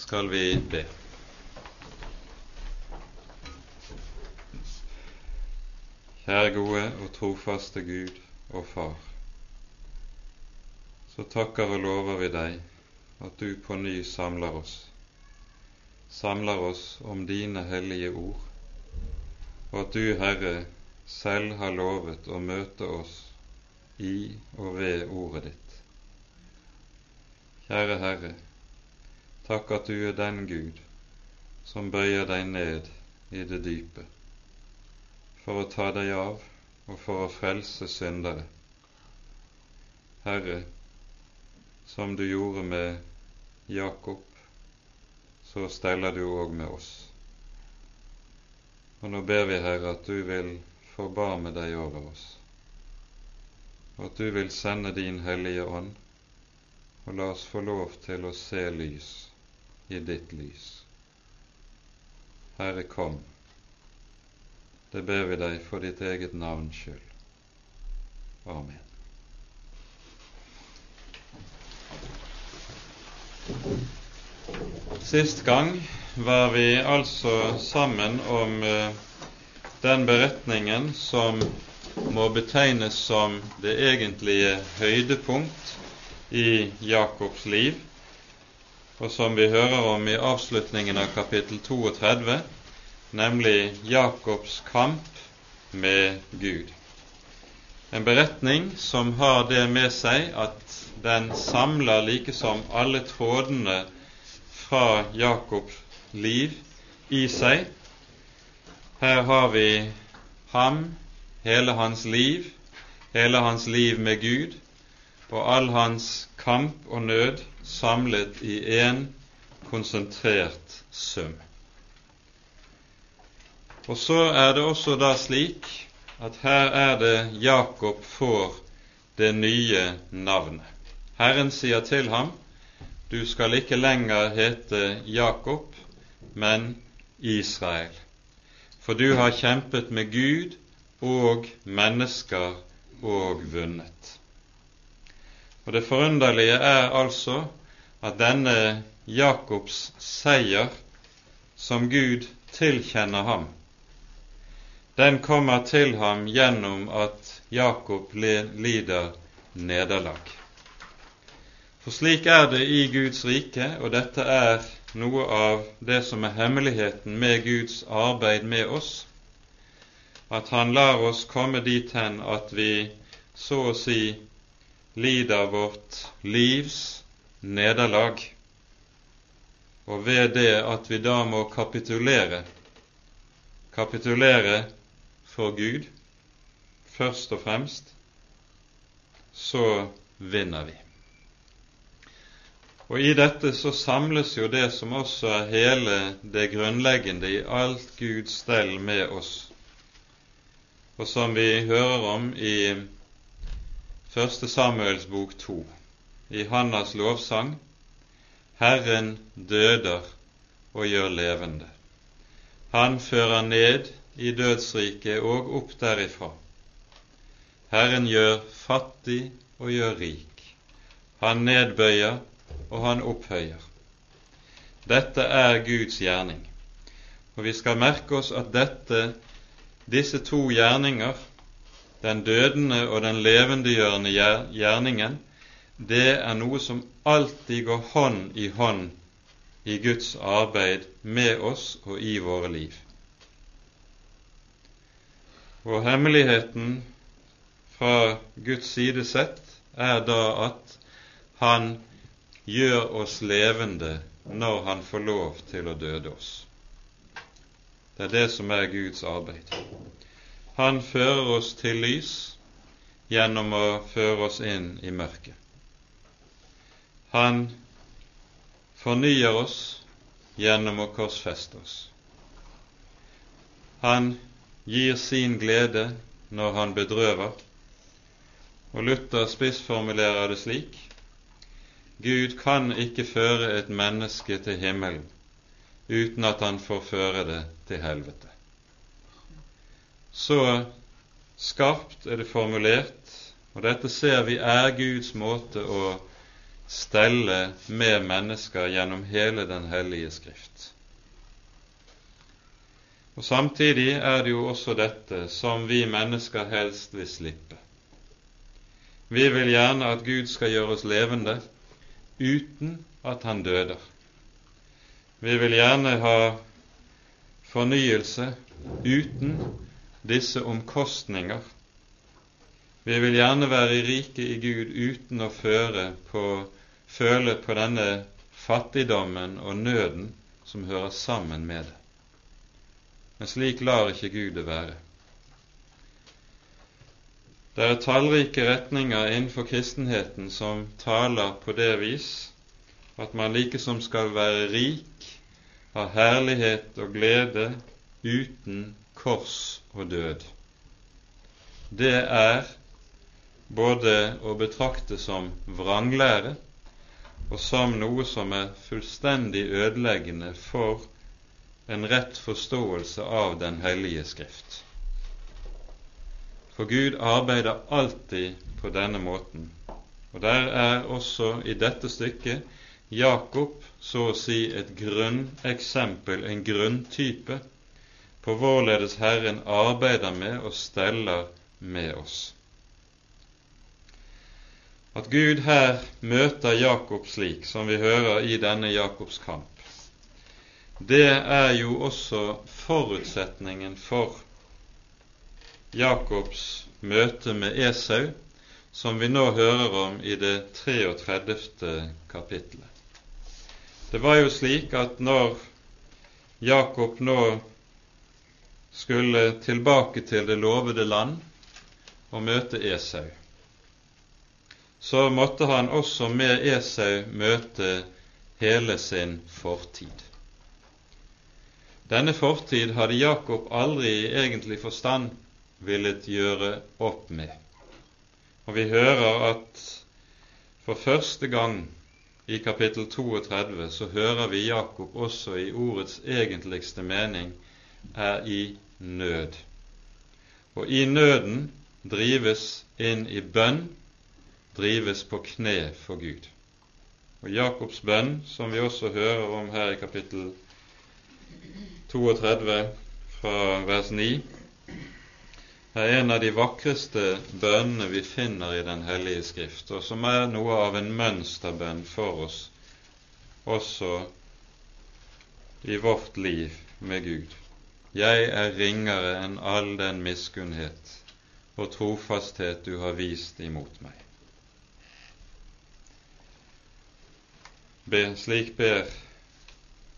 skal vi be. Kjære gode og trofaste Gud og Far. Så takker og lover vi deg at du på ny samler oss, samler oss om dine hellige ord, og at du, Herre, selv har lovet å møte oss i og ved ordet ditt. Kjære Herre, takk at du er den Gud som bøyer deg ned i det dype for å ta deg av og for å frelse syndere. Herre, som du gjorde med Jakob, så steller du òg med oss. Og nå ber vi, Herre, at du vil forbarme deg over oss, og at du vil sende din Hellige Ånd, og la oss få lov til å se lys i ditt lys. Herre, kom. Det ber vi deg for ditt eget navns skyld. Amen. Sist gang var vi altså sammen om eh, den beretningen som må betegnes som det egentlige høydepunkt i Jakobs liv, og som vi hører om i avslutningen av kapittel 32, nemlig Jakobs kamp med Gud. En beretning som har det med seg at den samler likesom alle trådene fra Jakobs liv i seg, her har vi ham, hele hans liv, hele hans liv med Gud og all hans kamp og nød samlet i én konsentrert sum. Og så er det også da slik at her er det Jakob får det nye navnet. Herren sier til ham, du skal ikke lenger hete Jakob, men Israel for du har kjempet med Gud og mennesker og vunnet. Og Det forunderlige er altså at denne Jakobs seier, som Gud tilkjenner ham, den kommer til ham gjennom at Jakob lider nederlag. For slik er det i Guds rike, og dette er noe av det som er hemmeligheten med Guds arbeid med oss, at Han lar oss komme dit hen at vi så å si lider vårt livs nederlag, og ved det at vi da må kapitulere, kapitulere for Gud først og fremst, så vinner vi. Og i dette så samles jo det som også er hele det grunnleggende i alt Guds stell med oss, og som vi hører om i Første Samuels bok to, i Hannas lovsang Herren døder og gjør levende. Han fører ned i dødsriket og opp derifra. Herren gjør fattig og gjør rik. Han nedbøyer og han opphøyer. Dette er Guds gjerning. Og vi skal merke oss at dette, disse to gjerninger, den dødende og den levendegjørende gjerningen, det er noe som alltid går hånd i hånd i Guds arbeid med oss og i våre liv. Og hemmeligheten fra Guds side sett er da at Han gjør oss levende når Han får lov til å døde oss. Det er det som er Guds arbeid. Han fører oss til lys gjennom å føre oss inn i mørket. Han fornyer oss gjennom å korsfeste oss. Han gir sin glede når han bedrøver, og Luther spissformulerer det slik Gud kan ikke føre et menneske til himmelen uten at han får føre det til helvete. Så skarpt er det formulert, og dette ser vi er Guds måte å stelle med mennesker gjennom hele Den hellige skrift. Og Samtidig er det jo også dette som vi mennesker helst vil slippe. Vi vil gjerne at Gud skal gjøre oss levende uten at Han døder. Vi vil gjerne ha fornyelse uten disse omkostninger. Vi vil gjerne være i riket i Gud uten å føre på, føle på denne fattigdommen og nøden som hører sammen med det. Men slik lar ikke Gud det være. Det er tallrike retninger innenfor kristenheten som taler på det vis at man likesom skal være rik av herlighet og glede uten kors og død. Det er både å betrakte som vranglære og som noe som er fullstendig ødeleggende for en rett forståelse av Den hellige Skrift. For Gud arbeider alltid på denne måten, og der er også i dette stykket Jakob så å si et grunneksempel, en grunntype, på hvorledes Herren arbeider med og steller med oss. At Gud her møter Jakob slik som vi hører i denne Jakobs kamp, det er jo også forutsetningen for Jakobs møte med Esau, som vi nå hører om i det 33. kapittelet. Det var jo slik at når Jakob nå skulle tilbake til det lovede land og møte Esau, så måtte han også med Esau møte hele sin fortid. Denne fortid hadde Jakob aldri i egentlig forstand villet gjøre opp med. Og vi hører at for første gang i kapittel 32 så hører vi Jakob også i ordets egentligste mening er i nød. Og i nøden drives inn i bønn, drives på kne for Gud. Og Jakobs bønn, som vi også hører om her i kapittel 32 fra vers 9, er en av de vakreste bønnene vi finner i Den hellige Skrift, og som er noe av en mønsterbønn for oss også i vårt liv med Gud. Jeg er ringere enn all den miskunnhet og trofasthet du har vist imot meg. Be, slik ber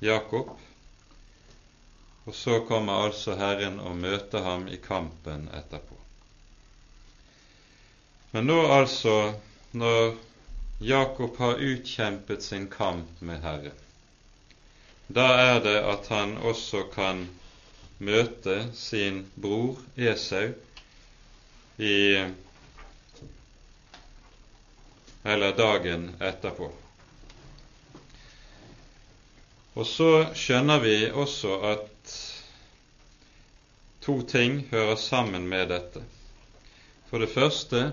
Jakob og så kommer altså Herren og møter ham i kampen etterpå. Men nå altså, når Jakob har utkjempet sin kamp med Herren, da er det at han også kan møte sin bror Esau i eller dagen etterpå. Og så skjønner vi også at To ting hører sammen med dette. For det første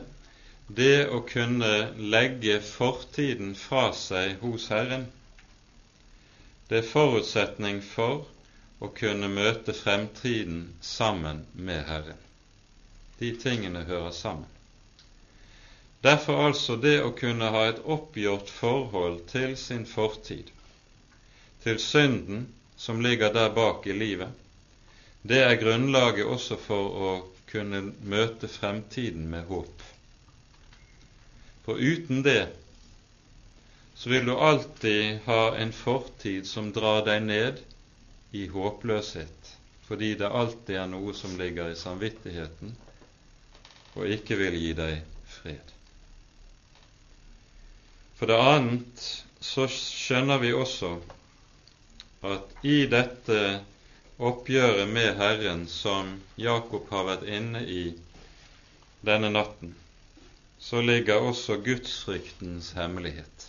det å kunne legge fortiden fra seg hos Herren. Det er forutsetning for å kunne møte fremtiden sammen med Herren. De tingene hører sammen. Derfor altså det å kunne ha et oppgjort forhold til sin fortid, til synden som ligger der bak i livet, det er grunnlaget også for å kunne møte fremtiden med håp. For uten det så vil du alltid ha en fortid som drar deg ned i håpløshet, fordi det alltid er noe som ligger i samvittigheten og ikke vil gi deg fred. For det annet så skjønner vi også at i dette oppgjøret med Herren som Jakob har vært inne i denne natten, så ligger også gudsfryktens hemmelighet.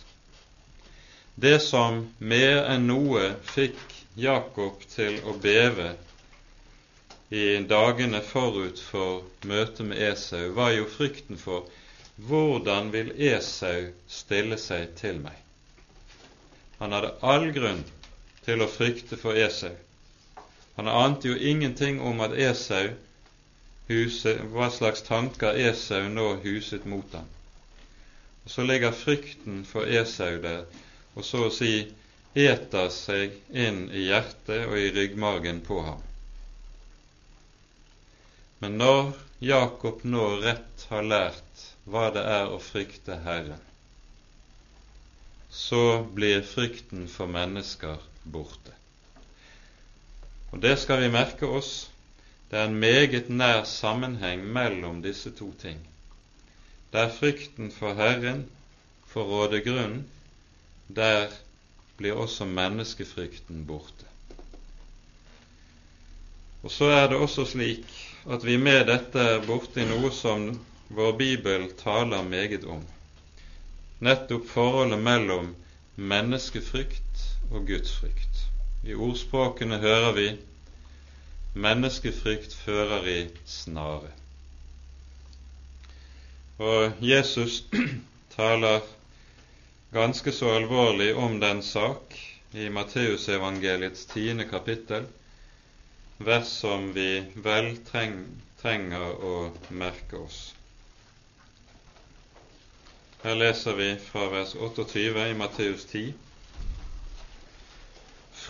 Det som mer enn noe fikk Jakob til å beve i dagene forut for møtet med Esau, var jo frykten for hvordan vil Esau stille seg til meg? Han hadde all grunn til å frykte for Esau. Han ante jo ingenting om at Esau huset, hva slags tanker Esau nå huset mot ham. Og Så ligger frykten for Esau der, og så å si eter seg inn i hjertet og i ryggmargen på ham. Men når Jakob nå rett har lært hva det er å frykte Herren, så blir frykten for mennesker borte. Og det skal vi merke oss. Det er en meget nær sammenheng mellom disse to ting. Der frykten for Herren får råde grunn, der blir også menneskefrykten borte. Og så er det også slik at vi med dette er borti noe som vår bibel taler meget om, nettopp forholdet mellom menneskefrykt og gudsfrykt. I ordspråkene hører vi 'menneskefrykt fører i snare'. Og Jesus taler ganske så alvorlig om den sak i Matteusevangeliets tiende kapittel, vers som vi vel treng, trenger å merke oss. Her leser vi fra vers 28 i Matteus 10.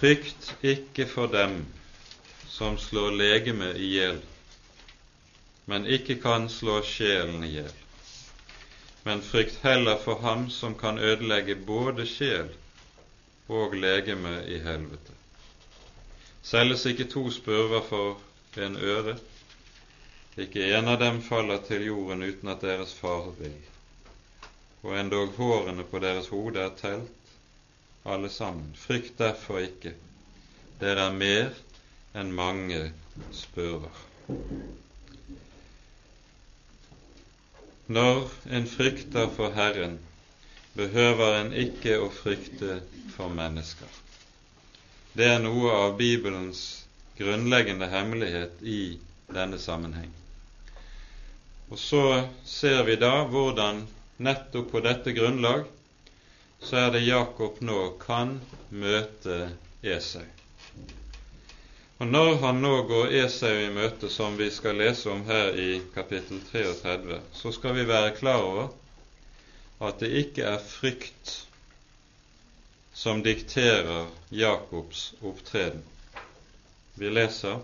Frykt ikke for dem som slår legemet i hjel, men ikke kan slå sjelen i hjel men frykt heller for ham som kan ødelegge både sjel og legeme i helvete. Selges ikke to spurver for en øre, ikke en av dem faller til jorden uten at deres far vil, og endog hårene på deres hode er telt, alle sammen. Frykt derfor ikke, dere er mer enn mange spurver. Når en frykter for Herren, behøver en ikke å frykte for mennesker. Det er noe av Bibelens grunnleggende hemmelighet i denne sammenheng. Og så ser vi da hvordan nettopp på dette grunnlag så er det Jakob nå kan møte Esau. Og når han nå går Esau i møte, som vi skal lese om her i kapittel 33, så skal vi være klar over at det ikke er frykt som dikterer Jakobs opptreden. Vi leser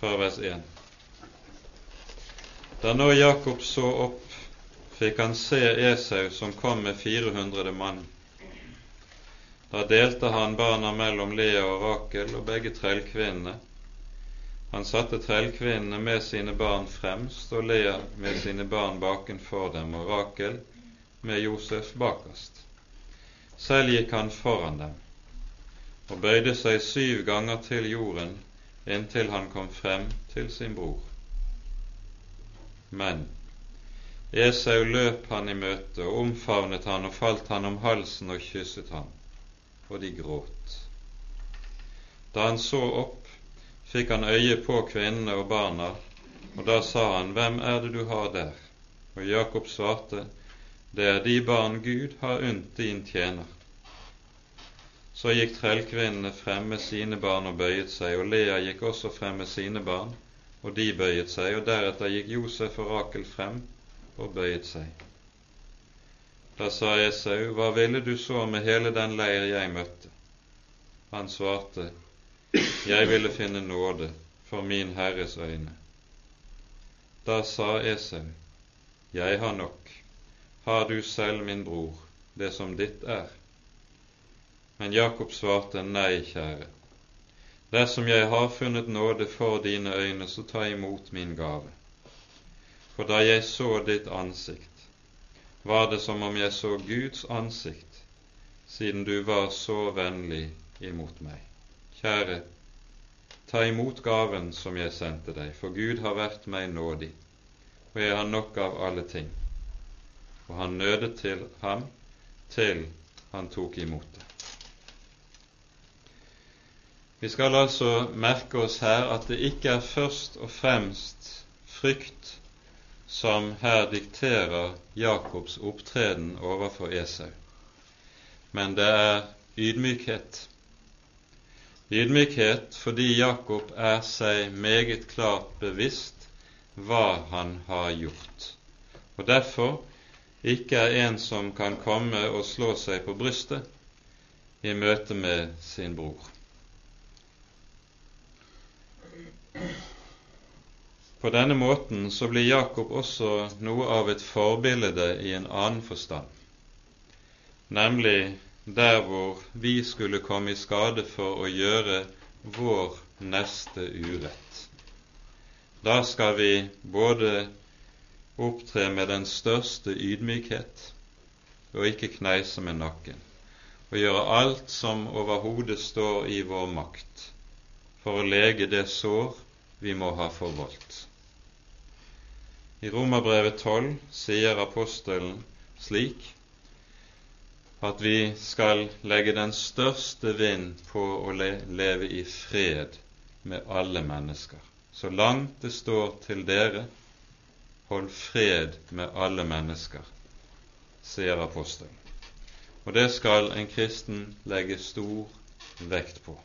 fra vers 1. Da nå Jakob så opp, fikk han se Esau som kom med 400 mann. Da delte han barna mellom Lea og Rakel og begge trellkvinnene. Han satte trellkvinnene med sine barn fremst og Lea med sine barn bakenfor dem og Rakel med Josef bakerst. Selv gikk han foran dem og bøyde seg syv ganger til jorden inntil han kom frem til sin bror. Men Esau løp han i møte og omfavnet han og falt han om halsen og kysset han og de gråt. Da han så opp, fikk han øye på kvinnene og barna, og da sa han, Hvem er det du har der? Og Jakob svarte, Det er de barn Gud har unnt din tjener. Så gikk trellkvinnene frem med sine barn og bøyet seg, og Lea gikk også frem med sine barn, og de bøyet seg, og deretter gikk Josef og Rakel frem og bøyet seg. Da sa Esau, hva ville du så med hele den leir jeg møtte? Han svarte, jeg ville finne nåde for min Herres øyne. Da sa Esau, jeg har nok, har du selv, min bror, det som ditt er? Men Jakob svarte, nei, kjære, dersom jeg har funnet nåde for dine øyne, så ta imot min gave. For da jeg så ditt ansikt, var det som om jeg så Guds ansikt, siden du var så vennlig imot meg. Kjære, ta imot gaven som jeg sendte deg, for Gud har vært meg nådig, og jeg har nok av alle ting. Og han nødet til ham til han tok imot det. Vi skal altså merke oss her at det ikke er først og fremst frykt som her dikterer Jakobs opptreden overfor Esau, men det er ydmykhet. Ydmykhet fordi Jakob er seg meget klart bevisst hva han har gjort, og derfor ikke er en som kan komme og slå seg på brystet i møte med sin bror. På denne måten så blir Jakob også noe av et forbilde i en annen forstand, nemlig der hvor vi skulle komme i skade for å gjøre vår neste urett. Da skal vi både opptre med den største ydmykhet og ikke kneise med nakken, og gjøre alt som overhodet står i vår makt for å lege det sår vi må ha forvoldt. I Romerbrevet 12 sier apostelen slik at vi skal legge den største vind på å leve i fred med alle mennesker. Så langt det står til dere, hold fred med alle mennesker, sier apostelen. Og det skal en kristen legge stor vekt på.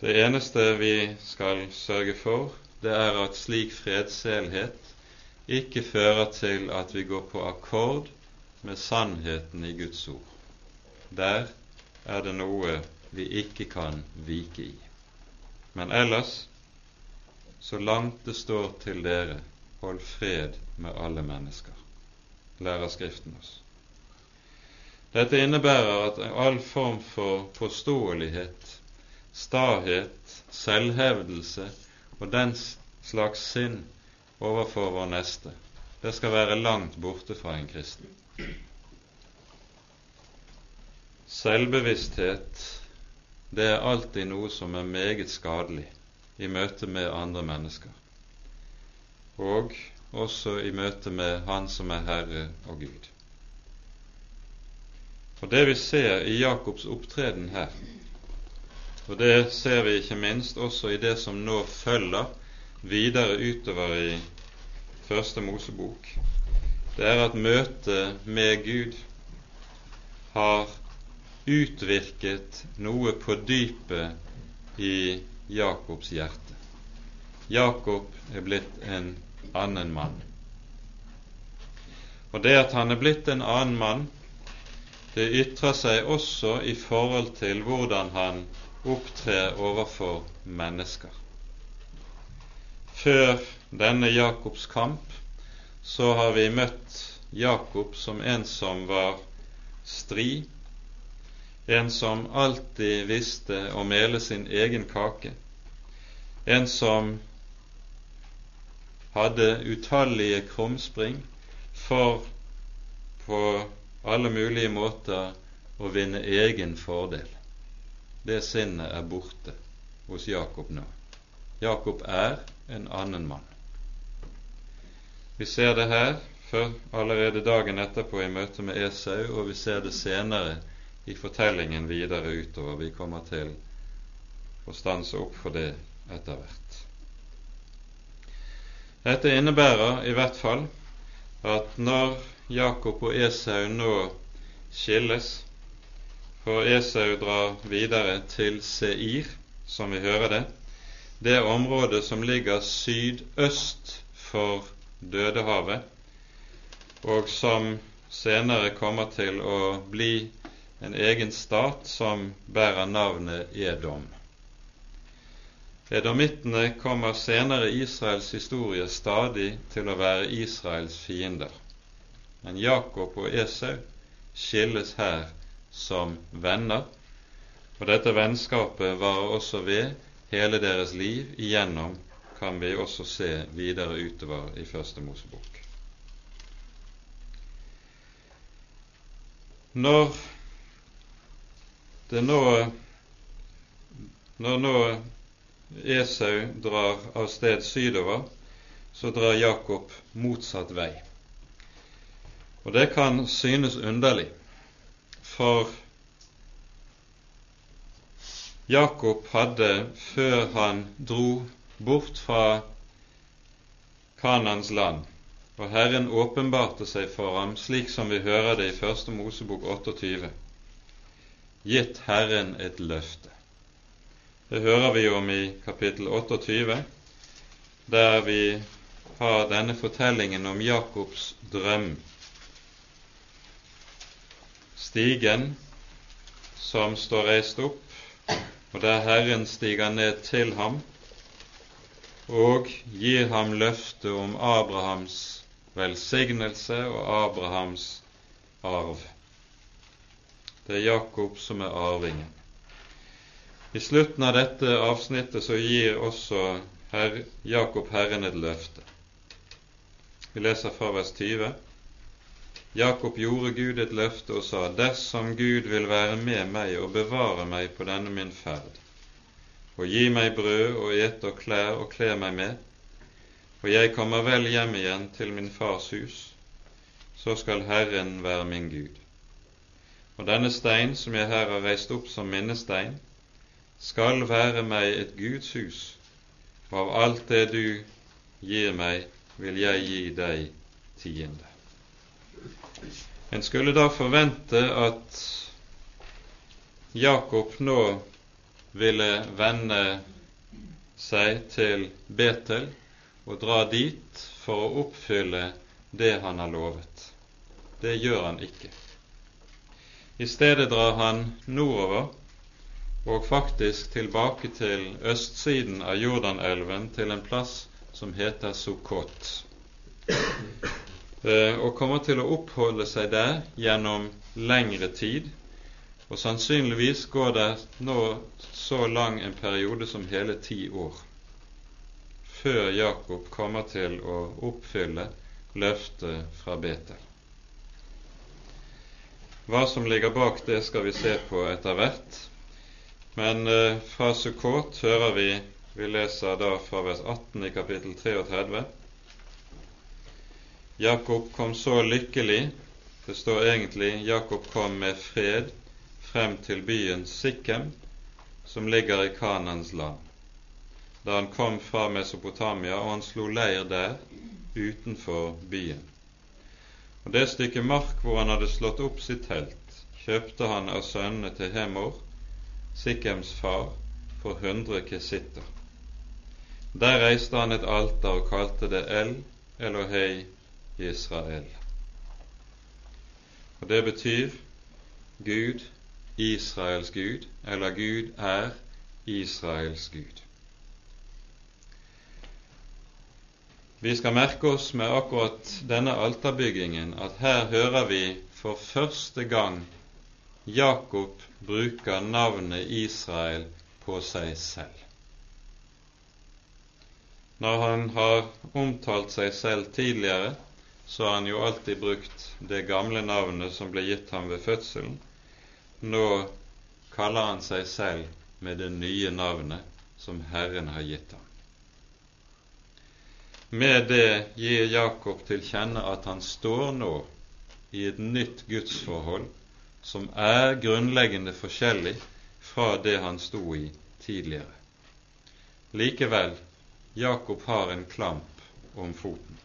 Det eneste vi skal sørge for, det er at slik fredselhet ikke fører til at vi går på akkord med sannheten i Guds ord. Der er det noe vi ikke kan vike i. Men ellers, så langt det står til dere, hold fred med alle mennesker, lærer Skriften oss. Dette innebærer at all form for påståelighet stahet, selvhevdelse og den slags sinn overfor vår neste, det skal være langt borte fra en kristen. Selvbevissthet, det er alltid noe som er meget skadelig i møte med andre mennesker, og også i møte med Han som er Herre og Gud. Og Det vi ser i Jakobs opptreden her, og det ser vi ikke minst også i det som nå følger videre utover i Første Mosebok. Det er at møtet med Gud har utvirket noe på dypet i Jakobs hjerte. Jakob er blitt en annen mann. Og det at han er blitt en annen mann, det ytrer seg også i forhold til hvordan han opptrer overfor mennesker. Før denne Jakobs kamp så har vi møtt Jakob som en som var stri, en som alltid visste å mele sin egen kake, en som hadde utallige krumspring for på alle mulige måter å vinne egen fordel det sinnet er borte hos Jakob nå. Jakob er en annen mann. Vi ser det her før allerede dagen etterpå i møte med Esau, og vi ser det senere i fortellingen videre utover. Vi kommer til å stanse opp for det etter hvert. Dette innebærer i hvert fall at når Jakob og Esau nå skilles, for Esau drar videre til Seir, som vi hører det, det området som ligger sydøst for Dødehavet, og som senere kommer til å bli en egen stat som bærer navnet Edom. Edomittene kommer senere i Israels historie stadig til å være Israels fiender. Men Jakob og Esau skilles her som venner, og dette vennskapet varer også ved hele deres liv igjennom, kan vi også se videre utover i Første Mosebok. Når det nå når nå Esau drar av sted sydover, så drar Jakob motsatt vei. Og det kan synes underlig, for Jakob hadde, før han dro bort fra Kanans land, og Herren åpenbarte seg for ham slik som vi hører det i Første Mosebok 28, gitt Herren et løfte. Det hører vi om i kapittel 28, der vi har denne fortellingen om Jakobs drøm. Stigen som står reist opp, og der Herren stiger ned til ham og gir ham løfte om Abrahams velsignelse og Abrahams arv. Det er Jakob som er arvingen. I slutten av dette avsnittet så gir også Herr Jakob Herren et løfte. Vi leser fra vers 20. Jakob gjorde Gud et løfte og sa:" Dersom Gud vil være med meg og bevare meg på denne min ferd, og gi meg brød og ete og klær og kle meg med, og jeg kommer vel hjem igjen til min fars hus, så skal Herren være min Gud. Og denne stein som jeg her har reist opp som minnestein, skal være meg et Guds hus, og av alt det du gir meg, vil jeg gi deg tiende. En skulle da forvente at Jakob nå ville vende seg til Betel og dra dit for å oppfylle det han har lovet. Det gjør han ikke. I stedet drar han nordover og faktisk tilbake til østsiden av Jordanelven, til en plass som heter Sukkot, og kommer til å oppholde seg der gjennom lengre tid. Og sannsynligvis går det nå så lang en periode som hele ti år før Jakob kommer til å oppfylle løftet fra Betel. Hva som ligger bak det, skal vi se på etter hvert. Men eh, fra Sukkot hører vi vi leser da fra vers 18 i kapittel 33. Jakob kom så lykkelig Det står egentlig Jakob kom med fred frem til byen Sikkem, som ligger i Kanans land, da han kom fra Mesopotamia, og han slo leir der utenfor byen. Og Det stykket mark hvor han hadde slått opp sitt telt, kjøpte han av sønnene til Hemor, Sikkems far, for hundre kesitter. Der reiste han et alter og kalte det El Elohei Israel. Og Det betyr Gud, Israels Gud, eller Gud er Israels Gud. Vi skal merke oss med akkurat denne alterbyggingen at her hører vi for første gang Jakob bruker navnet Israel på seg selv. Når han har omtalt seg selv tidligere, så har han jo alltid brukt det gamle navnet som ble gitt ham ved fødselen. Nå kaller han seg selv med det nye navnet som Herren har gitt ham. Med det gir Jakob til kjenne at han står nå i et nytt gudsforhold som er grunnleggende forskjellig fra det han sto i tidligere. Likevel Jakob har en klamp om foten.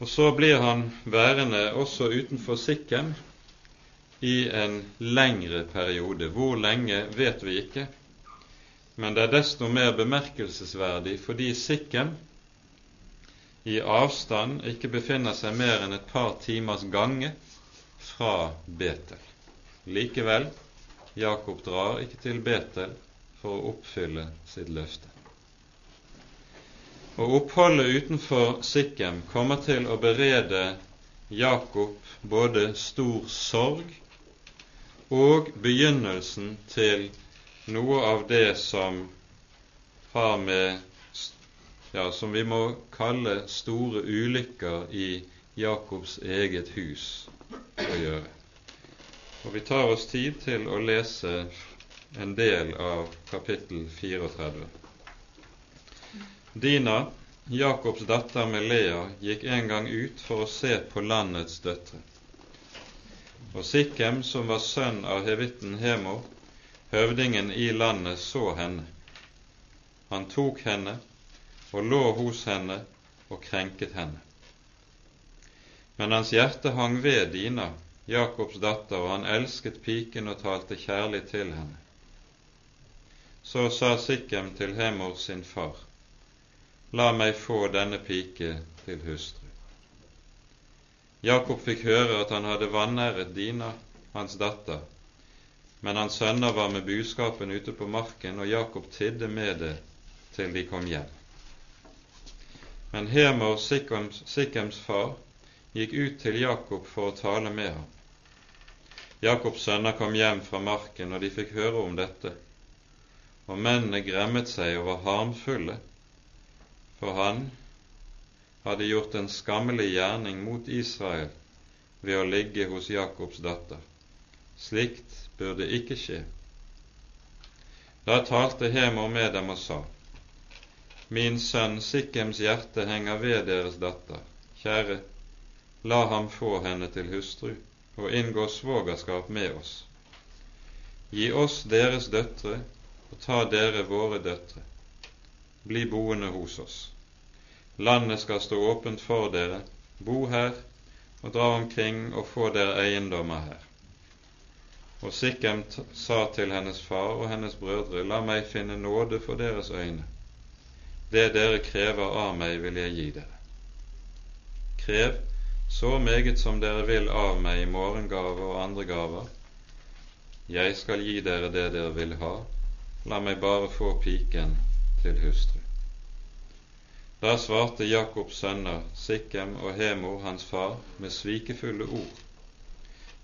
Og så blir han værende også utenfor Sikkem i en lengre periode. Hvor lenge vet vi ikke, men det er desto mer bemerkelsesverdig fordi Sikkem i avstand ikke befinner seg mer enn et par timers gange fra Betel. Likevel, Jakob drar ikke til Betel for å oppfylle sitt løfte. Og oppholdet utenfor Sikkem kommer til å berede Jakob både stor sorg og begynnelsen til noe av det som har med ja, som vi må kalle store ulykker i Jakobs eget hus å gjøre. Og Vi tar oss tid til å lese en del av kapittel 34. Dina, Jakobs datter med Lea, gikk en gang ut for å se på landets døtre. Og Sikkem, som var sønn av hevitten Hemor, høvdingen i landet, så henne. Han tok henne og lå hos henne og krenket henne. Men hans hjerte hang ved Dina, Jakobs datter, og han elsket piken og talte kjærlig til henne. Så sa Sikkem til Hemor sin far, La meg få denne pike til hustru. Jakob fikk høre at han hadde vanæret Dina, hans datter, men hans sønner var med buskapen ute på marken, og Jakob tidde med det til de kom hjem. Men Hemor, Sikkems far, gikk ut til Jakob for å tale med ham. Jakobs sønner kom hjem fra marken, og de fikk høre om dette. Og mennene gremmet seg og var harmfulle, for han hadde gjort en skammelig gjerning mot Israel ved å ligge hos Jakobs datter. Slikt burde ikke skje. Da talte Hemor med dem og sa:" Min sønn Sikkems hjerte henger ved deres datter. Kjære, La ham få henne til hustru og inngå svogerskap med oss. Gi oss deres døtre og ta dere våre døtre. Bli boende hos oss. Landet skal stå åpent for dere. Bo her og dra omkring og få dere eiendommer her. Og Sikkem sa til hennes far og hennes brødre, la meg finne nåde for deres øyne. Det dere krever av meg, vil jeg gi dere. Krev så meget som dere vil av meg i morgengave og andre gaver. Jeg skal gi dere det dere vil ha, la meg bare få piken til hustru. Da svarte Jakobs sønner, Sikkem og Hemor, hans far, med svikefulle ord,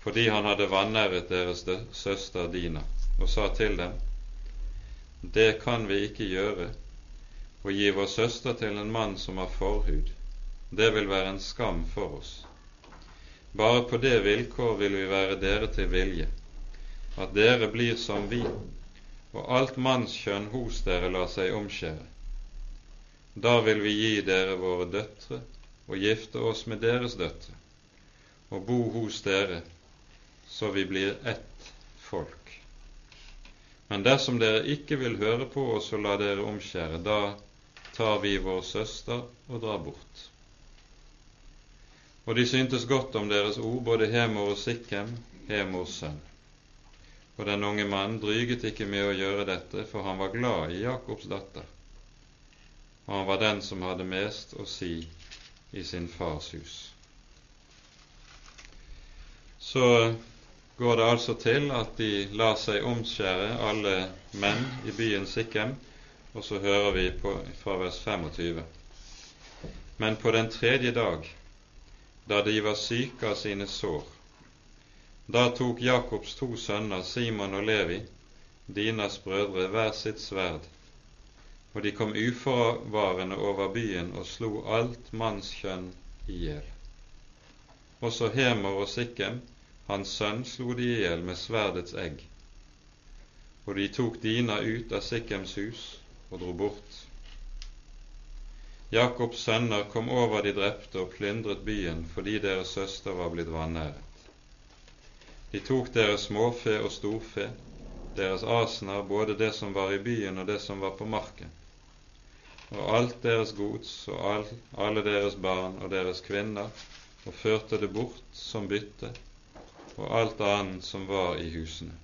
fordi han hadde vanæret deres søster Dina, og sa til dem, Det kan vi ikke gjøre, å gi vår søster til en mann som har forhud, det vil være en skam for oss. Bare på det vilkår vil vi være dere til vilje, at dere blir som vi, og alt mannskjønn hos dere lar seg omskjære. Da vil vi gi dere våre døtre og gifte oss med deres døtre, og bo hos dere, så vi blir ett folk. Men dersom dere ikke vil høre på oss og la dere omskjære, da tar vi vår søster og drar bort. Og de syntes godt om deres ord, både Hemor og Sikhem, Hemors sønn. Og den unge mannen dryget ikke med å gjøre dette, for han var glad i Jakobs datter, og han var den som hadde mest å si i sin fars hus. Så går det altså til at de lar seg omskjære, alle menn i byen Sikkem, og så hører vi på, fra vers 25. Men på den tredje dag da de var syke av sine sår. Da tok Jakobs to sønner, Simon og Levi, Dinas brødre, hver sitt sverd, og de kom uforvarende over byen og slo alt mannskjønn i hjel. Også Hemer og Sikkem, hans sønn, slo de i hjel med sverdets egg. Og de tok Dina ut av Sikkems hus og dro bort Jakobs sønner kom over de drepte og plyndret byen fordi deres søster var blitt vanæret. De tok deres småfe og storfe, deres asener, både det som var i byen og det som var på marken, og alt deres gods og all, alle deres barn og deres kvinner, og førte det bort som bytte, og alt annet som var i husene.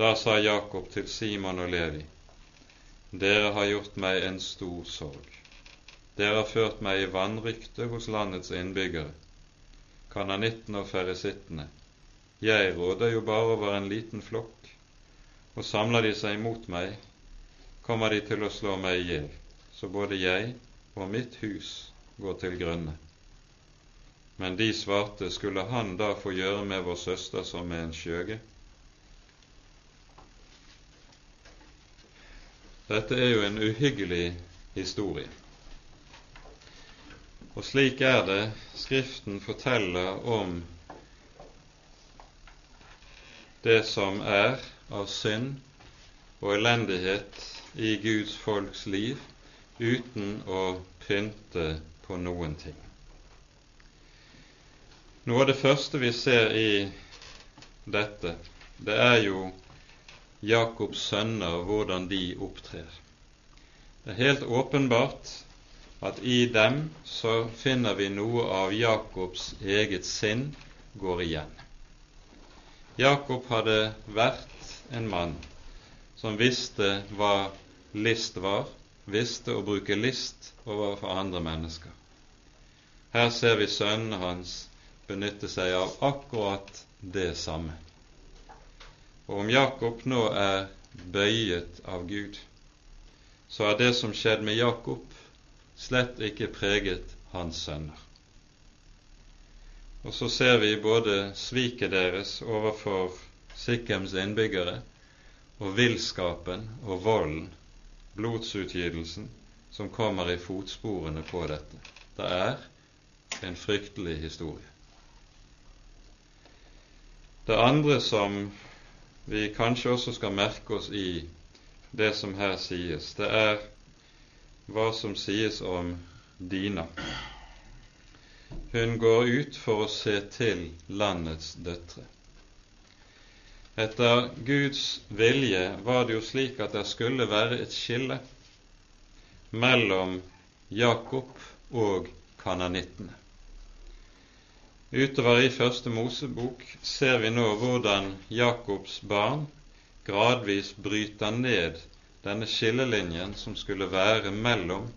Da sa Jakob til Simon og Levi, dere har gjort meg en stor sorg. Dere har ført meg i vanrykte hos landets innbyggere, kananitten og ferisittene. Jeg råder jo bare over en liten flokk, og samler de seg mot meg, kommer de til å slå meg i hjel, så både jeg og mitt hus går til grunne. Men de svarte, skulle han da få gjøre med vår søster som med en skjøge? Dette er jo en uhyggelig historie. Og slik er det Skriften forteller om det som er av synd og elendighet i Guds folks liv, uten å pynte på noen ting. Noe av det første vi ser i dette, det er jo Jakobs sønner, hvordan de opptrer. Det er helt åpenbart at i dem så finner vi noe av Jakobs eget sinn går igjen. Jakob hadde vært en mann som visste hva list var, visste å bruke list overfor andre mennesker. Her ser vi sønnene hans benytte seg av akkurat det samme. Og om Jakob nå er bøyet av Gud, så er det som skjedde med Jakob, slett ikke preget hans sønner. Og så ser vi både sviket deres overfor Sikkems innbyggere og villskapen og volden, blodsutgytelsen, som kommer i fotsporene på dette. Det er en fryktelig historie. Det andre som vi kanskje også skal merke oss i det som her sies, det er hva som sies om Dina. Hun går ut for å se til landets døtre. Etter Guds vilje var det jo slik at det skulle være et skille mellom Jakob og kananittene. Utover i Første Mosebok ser vi nå hvordan Jakobs barn gradvis bryter ned denne skillelinjen som skulle være mellom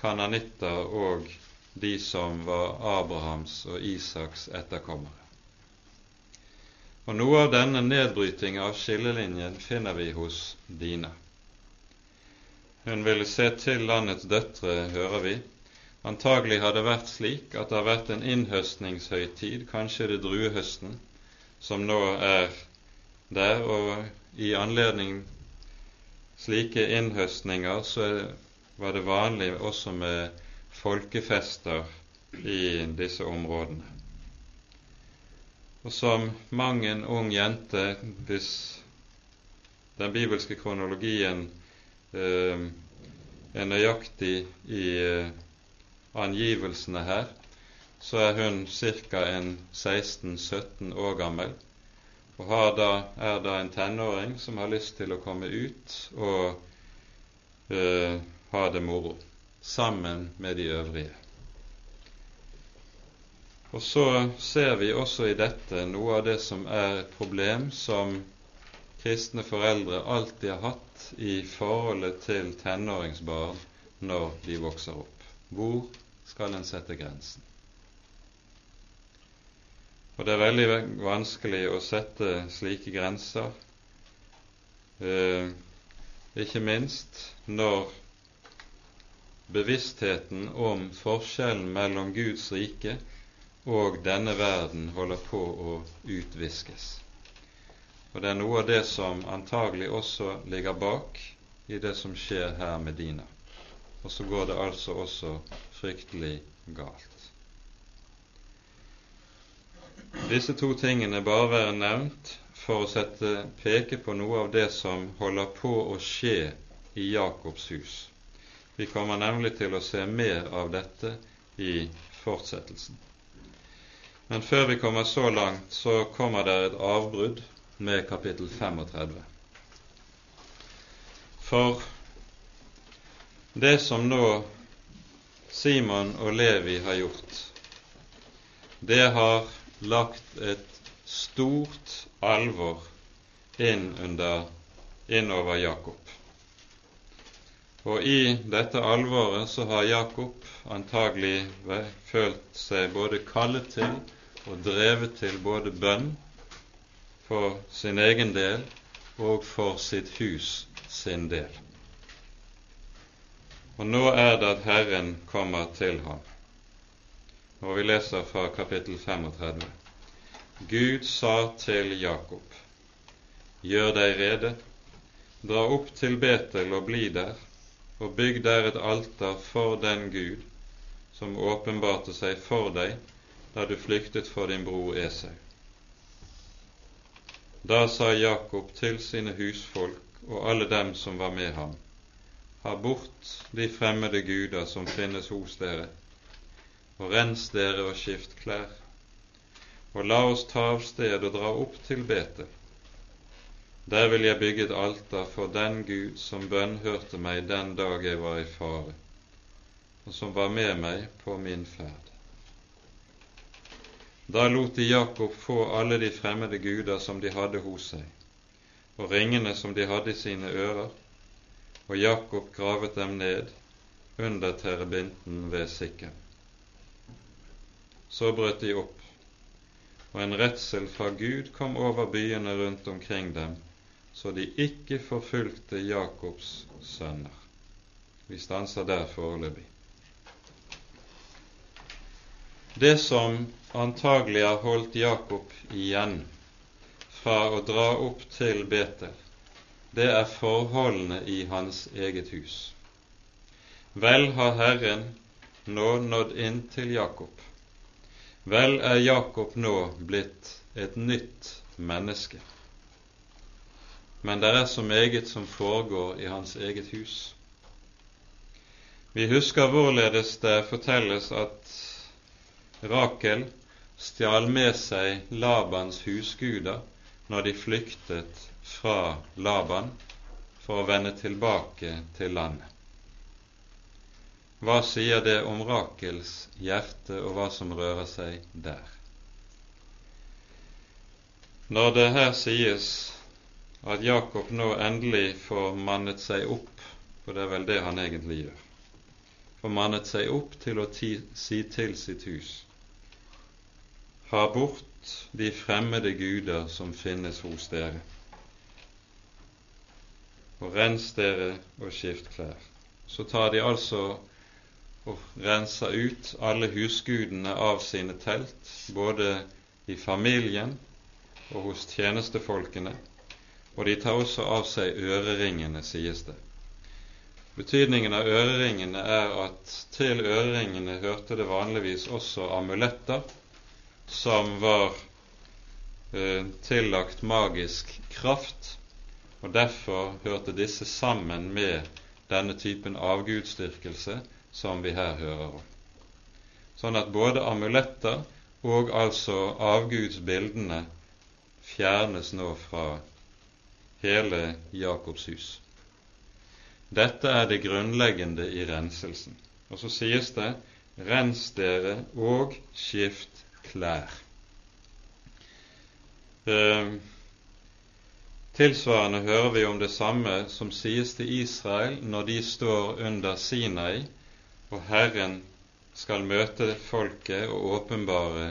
kananitter og de som var Abrahams og Isaks etterkommere. Og Noe av denne nedbryting av skillelinjen finner vi hos Dina. Hun ville se til landets døtre, hører vi. Antagelig har det vært slik at det har vært en innhøstningshøytid, kanskje det druehøsten, som nå er der, og i anledning slike innhøstninger så var det vanlig også med folkefester i disse områdene. Og som mang en ung jente, hvis den bibelske kronologien eh, er nøyaktig i eh, angivelsene her, så er hun ca. en 16-17 år gammel og da, er da en tenåring som har lyst til å komme ut og eh, ha det moro sammen med de øvrige. Og så ser vi også i dette noe av det som er et problem som kristne foreldre alltid har hatt i forholdet til tenåringsbarn når de vokser opp. Hvor skal en sette grensen? Og det er veldig vanskelig å sette slike grenser, eh, ikke minst når bevisstheten om forskjellen mellom Guds rike og denne verden holder på å utviskes. Og det er noe av det som antagelig også ligger bak i det som skjer her med Dina. Og så går det altså også fryktelig galt. Disse to tingene bare være nevnt for å sette, peke på noe av det som holder på å skje i Jakobs hus. Vi kommer nemlig til å se mer av dette i fortsettelsen. Men før vi kommer så langt, så kommer det et avbrudd med kapittel 35. For det som nå Simon og Levi har gjort, det har lagt et stort alvor inn, under, inn over Jakob. Og i dette alvoret så har Jakob antagelig følt seg både kallet til og drevet til både bønn for sin egen del og for sitt hus sin del. Og nå er det at Herren kommer til ham. Og vi leser fra kapittel 35. Gud sa til Jakob, gjør deg rede, dra opp til Betel og bli der, og bygg der et alter for den Gud som åpenbarte seg for deg da du flyktet for din bror Esau. Da sa Jakob til sine husfolk og alle dem som var med ham, ha bort de fremmede guder som finnes hos dere, og rens dere og skift klær, og la oss ta av sted og dra opp til Betel. Der vil jeg bygge et alter for den Gud som bønnhørte meg den dag jeg var i fare, og som var med meg på min ferd. Da lot de Jakob få alle de fremmede guder som de hadde hos seg, og ringene som de hadde i sine ører, og Jakob gravet dem ned under terebinten ved Sikkem. Så brøt de opp, og en redsel fra Gud kom over byene rundt omkring dem, så de ikke forfulgte Jakobs sønner. Vi stanser der foreløpig. Det som antagelig har holdt Jakob igjen fra å dra opp til Betel, det er forholdene i hans eget hus. Vel har Herren nå nådd inn til Jakob. Vel er Jakob nå blitt et nytt menneske. Men det er så meget som foregår i hans eget hus. Vi husker hvorledes det fortelles at Rakel stjal med seg Labans husguder når de flyktet fra Laban for å vende tilbake til landet. Hva sier det om Rakels hjerte og hva som rører seg der? Når det her sies at Jakob nå endelig får mannet seg opp, for det er vel det han egentlig gjør, får mannet seg opp til å ti, si til sitt hus, ha bort de fremmede guder som finnes hos dere. Og rens dere og skift klær. Så tar de altså og renser ut alle husgudene av sine telt, både i familien og hos tjenestefolkene, og de tar også av seg øreringene, sies det. Betydningen av øreringene er at til øreringene hørte det vanligvis også amuletter som var eh, tillagt magisk kraft, og derfor hørte disse sammen med denne typen avgudsdyrkelse som vi her hører om. Sånn at både amuletter og altså avgudsbildene fjernes nå fra hele Jakobs hus. Dette er det grunnleggende i renselsen. Og så sies det rens dere og skift klær. Eh, Tilsvarende hører vi om det samme som sies til Israel når de står under Sinai, og Herren skal møte folket og åpenbare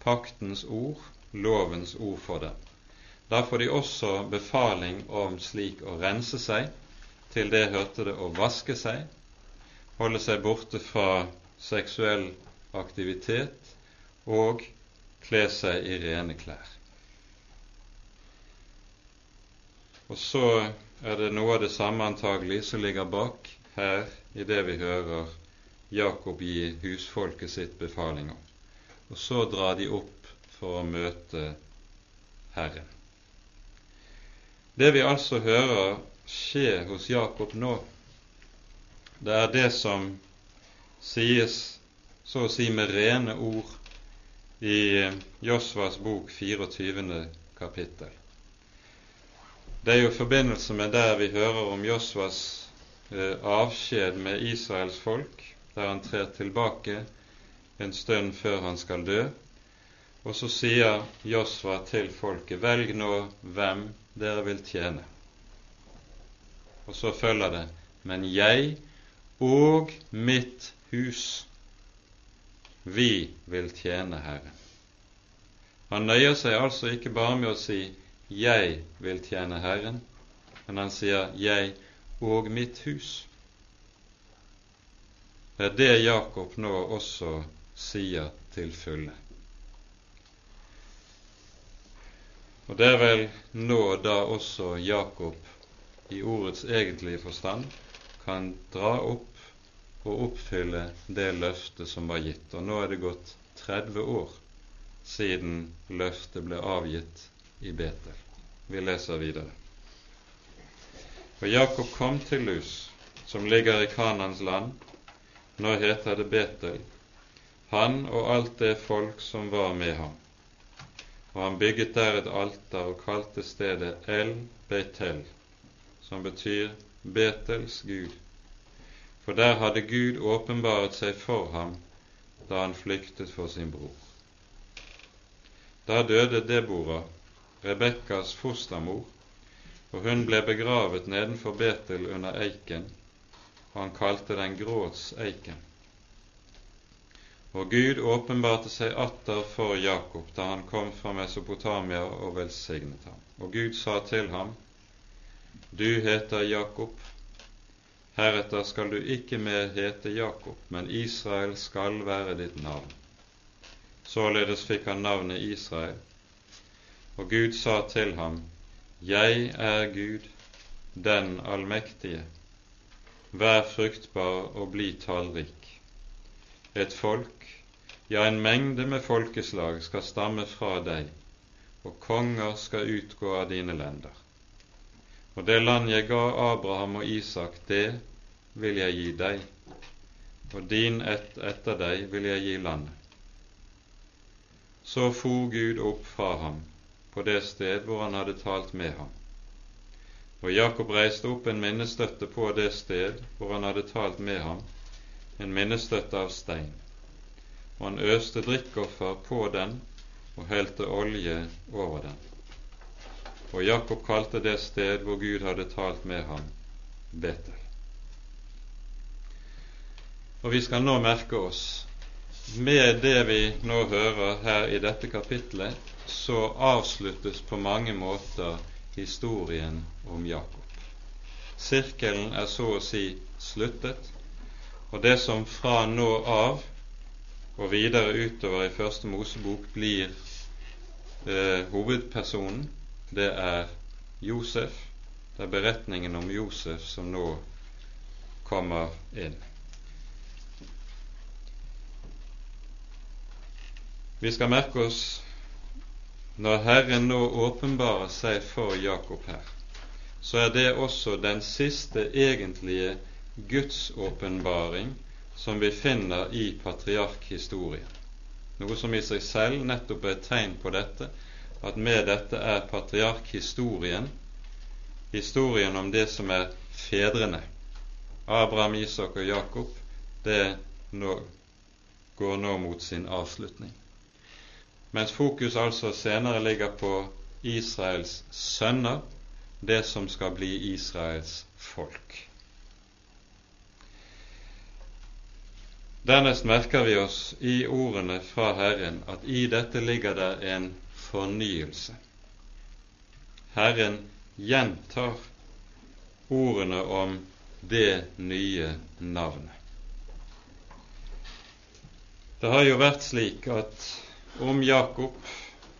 paktens ord, lovens ord for dem. Da får de også befaling om slik å rense seg. Til det hørte det å vaske seg, holde seg borte fra seksuell aktivitet og kle seg i rene klær. Og så er det noe av det samme antagelig som ligger bak her i det vi hører Jakob gi husfolket sitt befaling om. Og så drar de opp for å møte Herren. Det vi altså hører skje hos Jakob nå, det er det som sies så å si med rene ord i Josvas bok 24. kapittel. Det er jo i forbindelse med der vi hører om Josvas eh, avskjed med Israels folk, der han trer tilbake en stund før han skal dø. Og så sier Josva til folket, velg nå hvem dere vil tjene. Og så følger det, men jeg og mitt hus, vi vil tjene Herren. Han nøyer seg altså ikke bare med å si 'Jeg vil tjene Herren', men han sier 'jeg og mitt hus'. Det er det Jakob nå også sier til fulle. Og det er vel nå da også Jakob i ordets egentlige forstand kan dra opp og oppfylle det løftet som var gitt. Og nå er det gått 30 år siden løftet ble avgitt i Betel. Vi leser videre. Og Jakob kom til Lus, som ligger i Kanans land, nå heter det Betel, han og alt det folk som var med ham. Og han bygget der et alter og kalte stedet El Beitel, som betyr Betels Gud. For der hadde Gud åpenbaret seg for ham da han flyktet for sin bror. Da døde Debora, Rebekkas fostermor, og hun ble begravet nedenfor Betel under eiken, og han kalte den Gråtseiken. Og Gud åpenbarte seg atter for Jakob da han kom fra Mesopotamia og velsignet ham. Og Gud sa til ham, Du heter Jakob, heretter skal du ikke mer hete Jakob, men Israel skal være ditt navn. Således fikk han navnet Israel. Og Gud sa til ham, Jeg er Gud, den allmektige. Vær fruktbar og bli tallrik. Et folk, ja, en mengde med folkeslag skal stamme fra deg, og konger skal utgå av dine lender. Og det land jeg ga Abraham og Isak, det vil jeg gi deg, og din ett etter deg vil jeg gi landet. Så for Gud opp fra ham på det sted hvor han hadde talt med ham. Og Jakob reiste opp en minnestøtte på det sted hvor han hadde talt med ham, en minnestøtte av stein, og han øste drikkoffer på den og helte olje over den. Og Jakob kalte det sted hvor Gud hadde talt med ham, Betel. Og vi skal nå merke oss med det vi nå hører her i dette kapitlet, så avsluttes på mange måter historien om Jakob. Sirkelen er så å si sluttet, og det som fra nå av og videre utover i Første Mosebok blir eh, hovedpersonen, det er Josef. Det er beretningen om Josef som nå kommer inn. Vi skal merke oss når Herren nå åpenbarer seg for Jakob her, så er det også den siste egentlige Guds åpenbaring som vi finner i patriarkhistorien. Noe som i seg selv nettopp er et tegn på dette, at med dette er patriarkhistorien historien om det som er fedrene. Abraham, Isak og Jakob, det nå, går nå mot sin avslutning. Mens fokus altså senere ligger på Israels sønner, det som skal bli Israels folk. Dernest merker vi oss i ordene fra Herren at i dette ligger det en fornyelse. Herren gjentar ordene om det nye navnet. Det har jo vært slik at om Jakob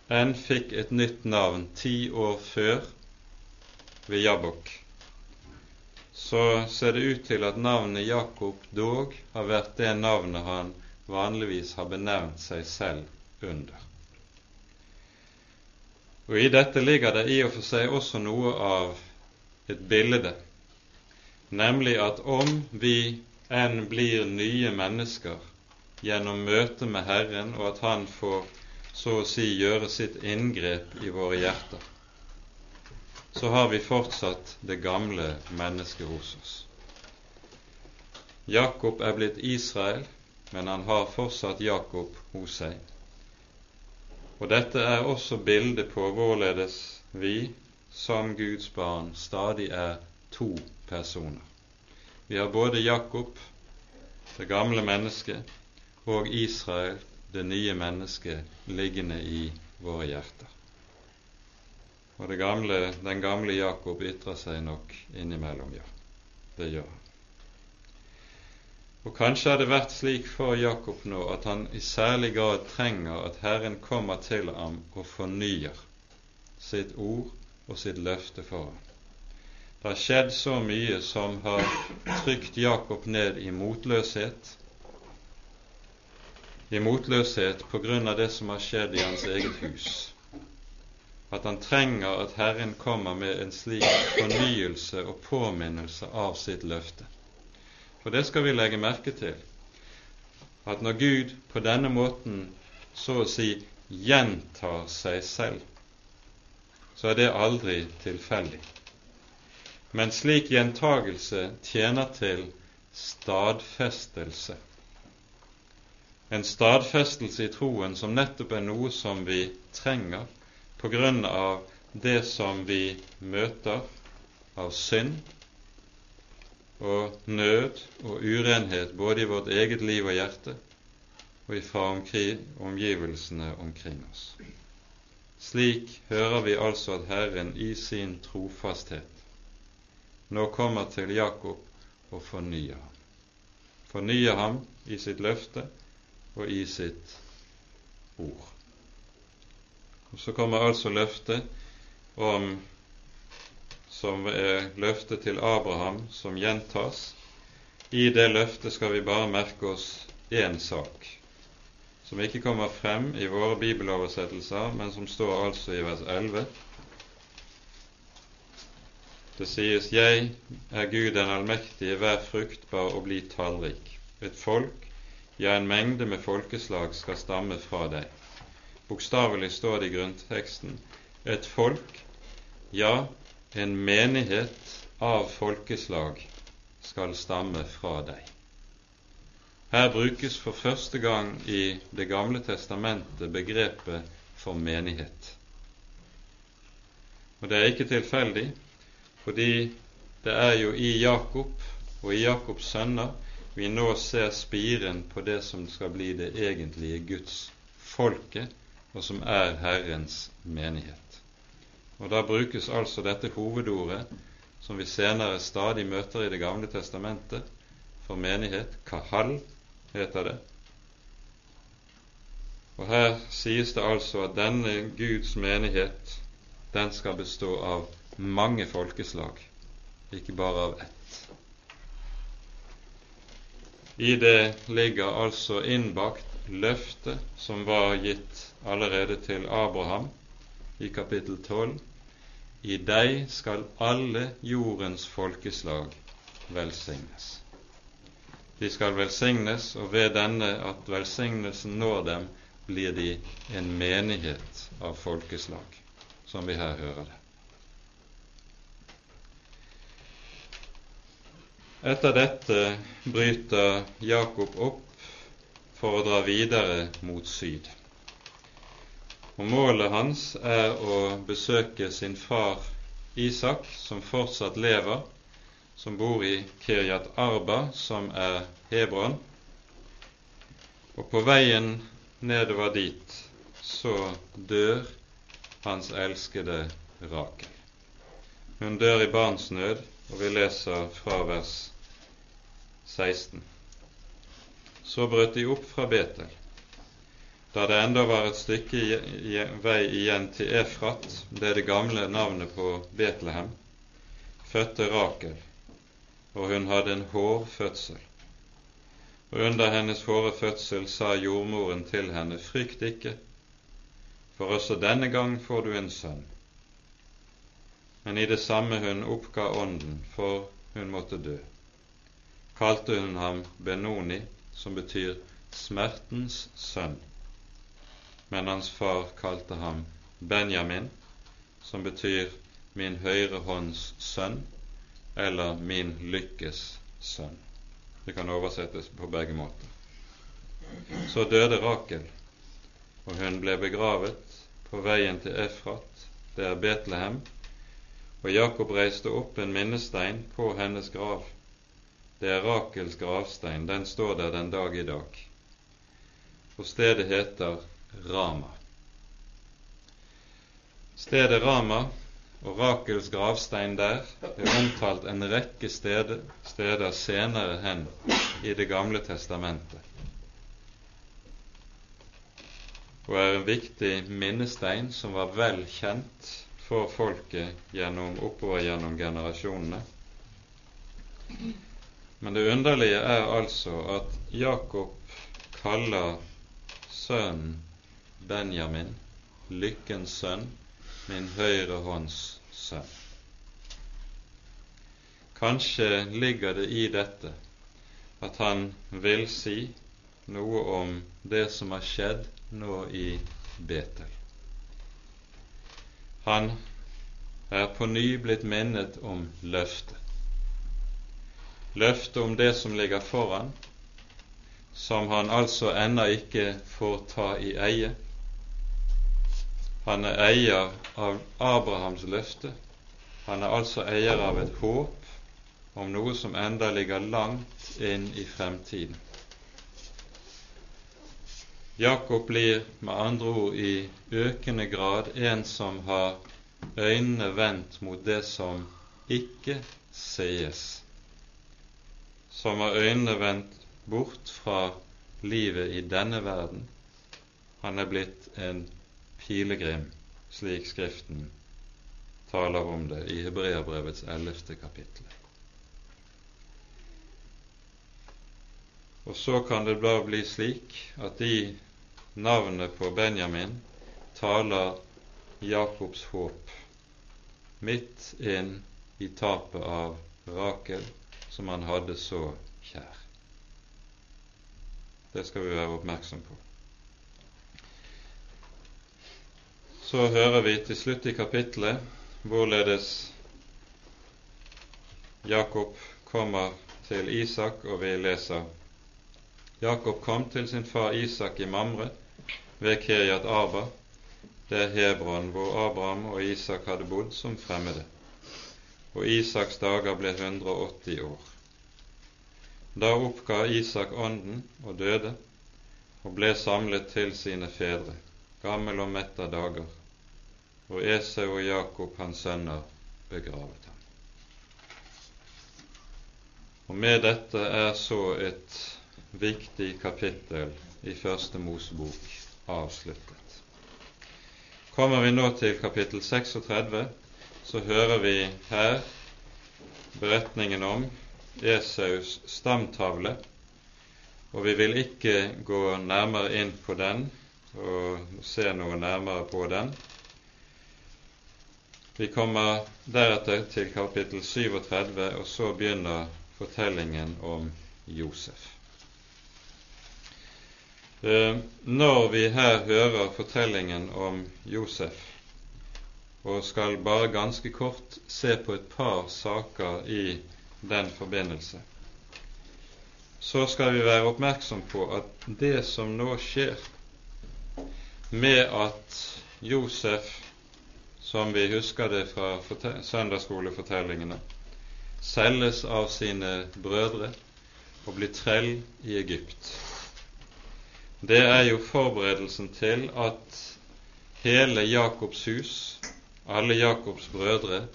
enn fikk et nytt navn ti år før ved Jabbok, så ser det ut til at navnet Jakob dog har vært det navnet han vanligvis har benevnt seg selv under. Og I dette ligger det i og for seg også noe av et bilde, nemlig at om vi enn blir nye mennesker gjennom møtet med Herren, og at Han får så å si gjøre sitt inngrep i våre hjerter, så har vi fortsatt det gamle mennesket hos oss. Jakob er blitt Israel, men han har fortsatt Jakob hos seg. Og dette er også bildet på hvorledes vi som Guds barn stadig er to personer. Vi har både Jakob, det gamle mennesket, og Israel, det nye mennesket, liggende i våre hjerter. Og gamle, den gamle Jakob ytrer seg nok innimellom, ja. Det gjør han. Og kanskje har det vært slik for Jakob nå at han i særlig grad trenger at Herren kommer til ham og fornyer sitt ord og sitt løfte for ham. Det har skjedd så mye som har trykt Jakob ned i motløshet, i motløshet på grunn av det som har skjedd i hans eget hus at han trenger at Herren kommer med en slik fornyelse og påminnelse av sitt løfte. For det skal vi legge merke til, at når Gud på denne måten så å si gjentar seg selv, så er det aldri tilfeldig. Men slik gjentagelse tjener til stadfestelse. En stadfestelse i troen som nettopp er noe som vi trenger på grunn av det som vi møter av synd og nød og urenhet både i vårt eget liv og hjerte og ifra omgivelsene omkring oss. Slik hører vi altså at Herren i sin trofasthet nå kommer til Jakob og fornyer ham. Fornyer ham i sitt løfte og i sitt ord. Og Så kommer altså løftet om som er løftet til Abraham, som gjentas. I det løftet skal vi bare merke oss én sak, som ikke kommer frem i våre bibeloversettelser, men som står altså i vers 11. Det sies:" Jeg er Gud den allmektige, vær fruktbar og bli tallrik. Et folk, ja, en mengde med folkeslag skal stamme fra deg. Bokstavelig står det i grunnteksten et folk, ja, en menighet av folkeslag skal stamme fra deg. Her brukes for første gang i Det gamle testamentet begrepet for menighet. Og det er ikke tilfeldig, fordi det er jo i Jakob og i Jakobs sønner vi nå ser spiren på det som skal bli det egentlige Guds folket, og som er Herrens menighet. Og Da brukes altså dette hovedordet, som vi senere stadig møter i Det gamle testamentet, for menighet. Kahal heter det. Og Her sies det altså at denne Guds menighet, den skal bestå av mange folkeslag, ikke bare av ett. I det ligger altså innbakt løftet som var gitt allerede til Abraham i kapittel 12. I deg skal alle jordens folkeslag velsignes. De skal velsignes, og ved denne at velsignelsen når dem, blir de en menighet av folkeslag, som vi her hører det. Etter dette bryter Jakob opp for å dra videre mot syd. Og Målet hans er å besøke sin far Isak, som fortsatt lever, som bor i Kiryat Arba, som er Hebron. Og på veien nedover dit så dør hans elskede Rakel. Hun dør i barnsnød, og vi leser fra vers 16. Så brøt de opp fra Betel da det enda var et stykke vei igjen til Efrat, det er det gamle navnet på Betlehem, fødte Rakel, og hun hadde en hårfødsel. Og under hennes hårde sa jordmoren til henne, frykt ikke, for også denne gang får du en sønn. Men i det samme hun oppga ånden, for hun måtte dø, kalte hun ham Benoni, som betyr smertens sønn men hans far kalte ham Benjamin, som betyr min høyre hånds sønn, eller min lykkes sønn. Det kan oversettes på begge måter. Så døde Rakel, og hun ble begravet på veien til Efrat, det er Betlehem, og Jakob reiste opp en minnestein på hennes grav. Det er Rakels gravstein, den står der den dag i dag. Og stedet heter Rama. Stedet Rama og Rakels gravstein der er omtalt en rekke steder, steder senere hen i Det gamle testamentet, og er en viktig minnestein som var vel kjent for folket gjennom, oppover gjennom generasjonene. Men det underlige er altså at Jakob kaller sønnen Benjamin, lykkens sønn, min høyre hånds sønn. Kanskje ligger det i dette at han vil si noe om det som har skjedd nå i Betel. Han er på ny blitt minnet om løftet. Løftet om det som ligger foran, som han altså ennå ikke får ta i eie. Han er eier av Abrahams løfte. Han er altså eier av et håp om noe som enda ligger langt inn i fremtiden. Jakob blir med andre ord i økende grad en som har øynene vendt mot det som ikke sees, som har øynene vendt bort fra livet i denne verden. Han er blitt en pilegrim, slik Skriften taler om det i Hebreabrevets ellevte kapittel. Og så kan det da bli slik at de navnet på Benjamin taler Jakobs håp midt inn i tapet av Rakel, som han hadde så kjær. Det skal vi være oppmerksom på. Så hører vi til slutt i kapittelet hvorledes Jakob kommer til Isak, og vi leser Jakob kom til sin far Isak i Mamre ved Kiryat Arba, det er Hebron hvor Abraham og Isak hadde bodd som fremmede. Og Isaks dager ble 180 år. Da oppga Isak ånden og døde, og ble samlet til sine fedre, gammel og mett av dager, og Esau og Jakob, hans sønner, begravet ham. Og med dette er så et viktig kapittel i Første Mosebok avsluttet. Kommer vi nå til kapittel 36, så hører vi her beretningen om Esaus stamtavle, og vi vil ikke gå nærmere inn på den og se noe nærmere på den. Vi kommer deretter til kapittel 37, og så begynner fortellingen om Josef. Eh, når vi her hører fortellingen om Josef, og skal bare ganske kort se på et par saker i den forbindelse, så skal vi være oppmerksom på at det som nå skjer med at Josef, som vi husker det fra søndagsskolefortellingene, selges av sine brødre og blir trell i Egypt det er jo forberedelsen til at hele Jakobs hus, alle Jakobs brødre,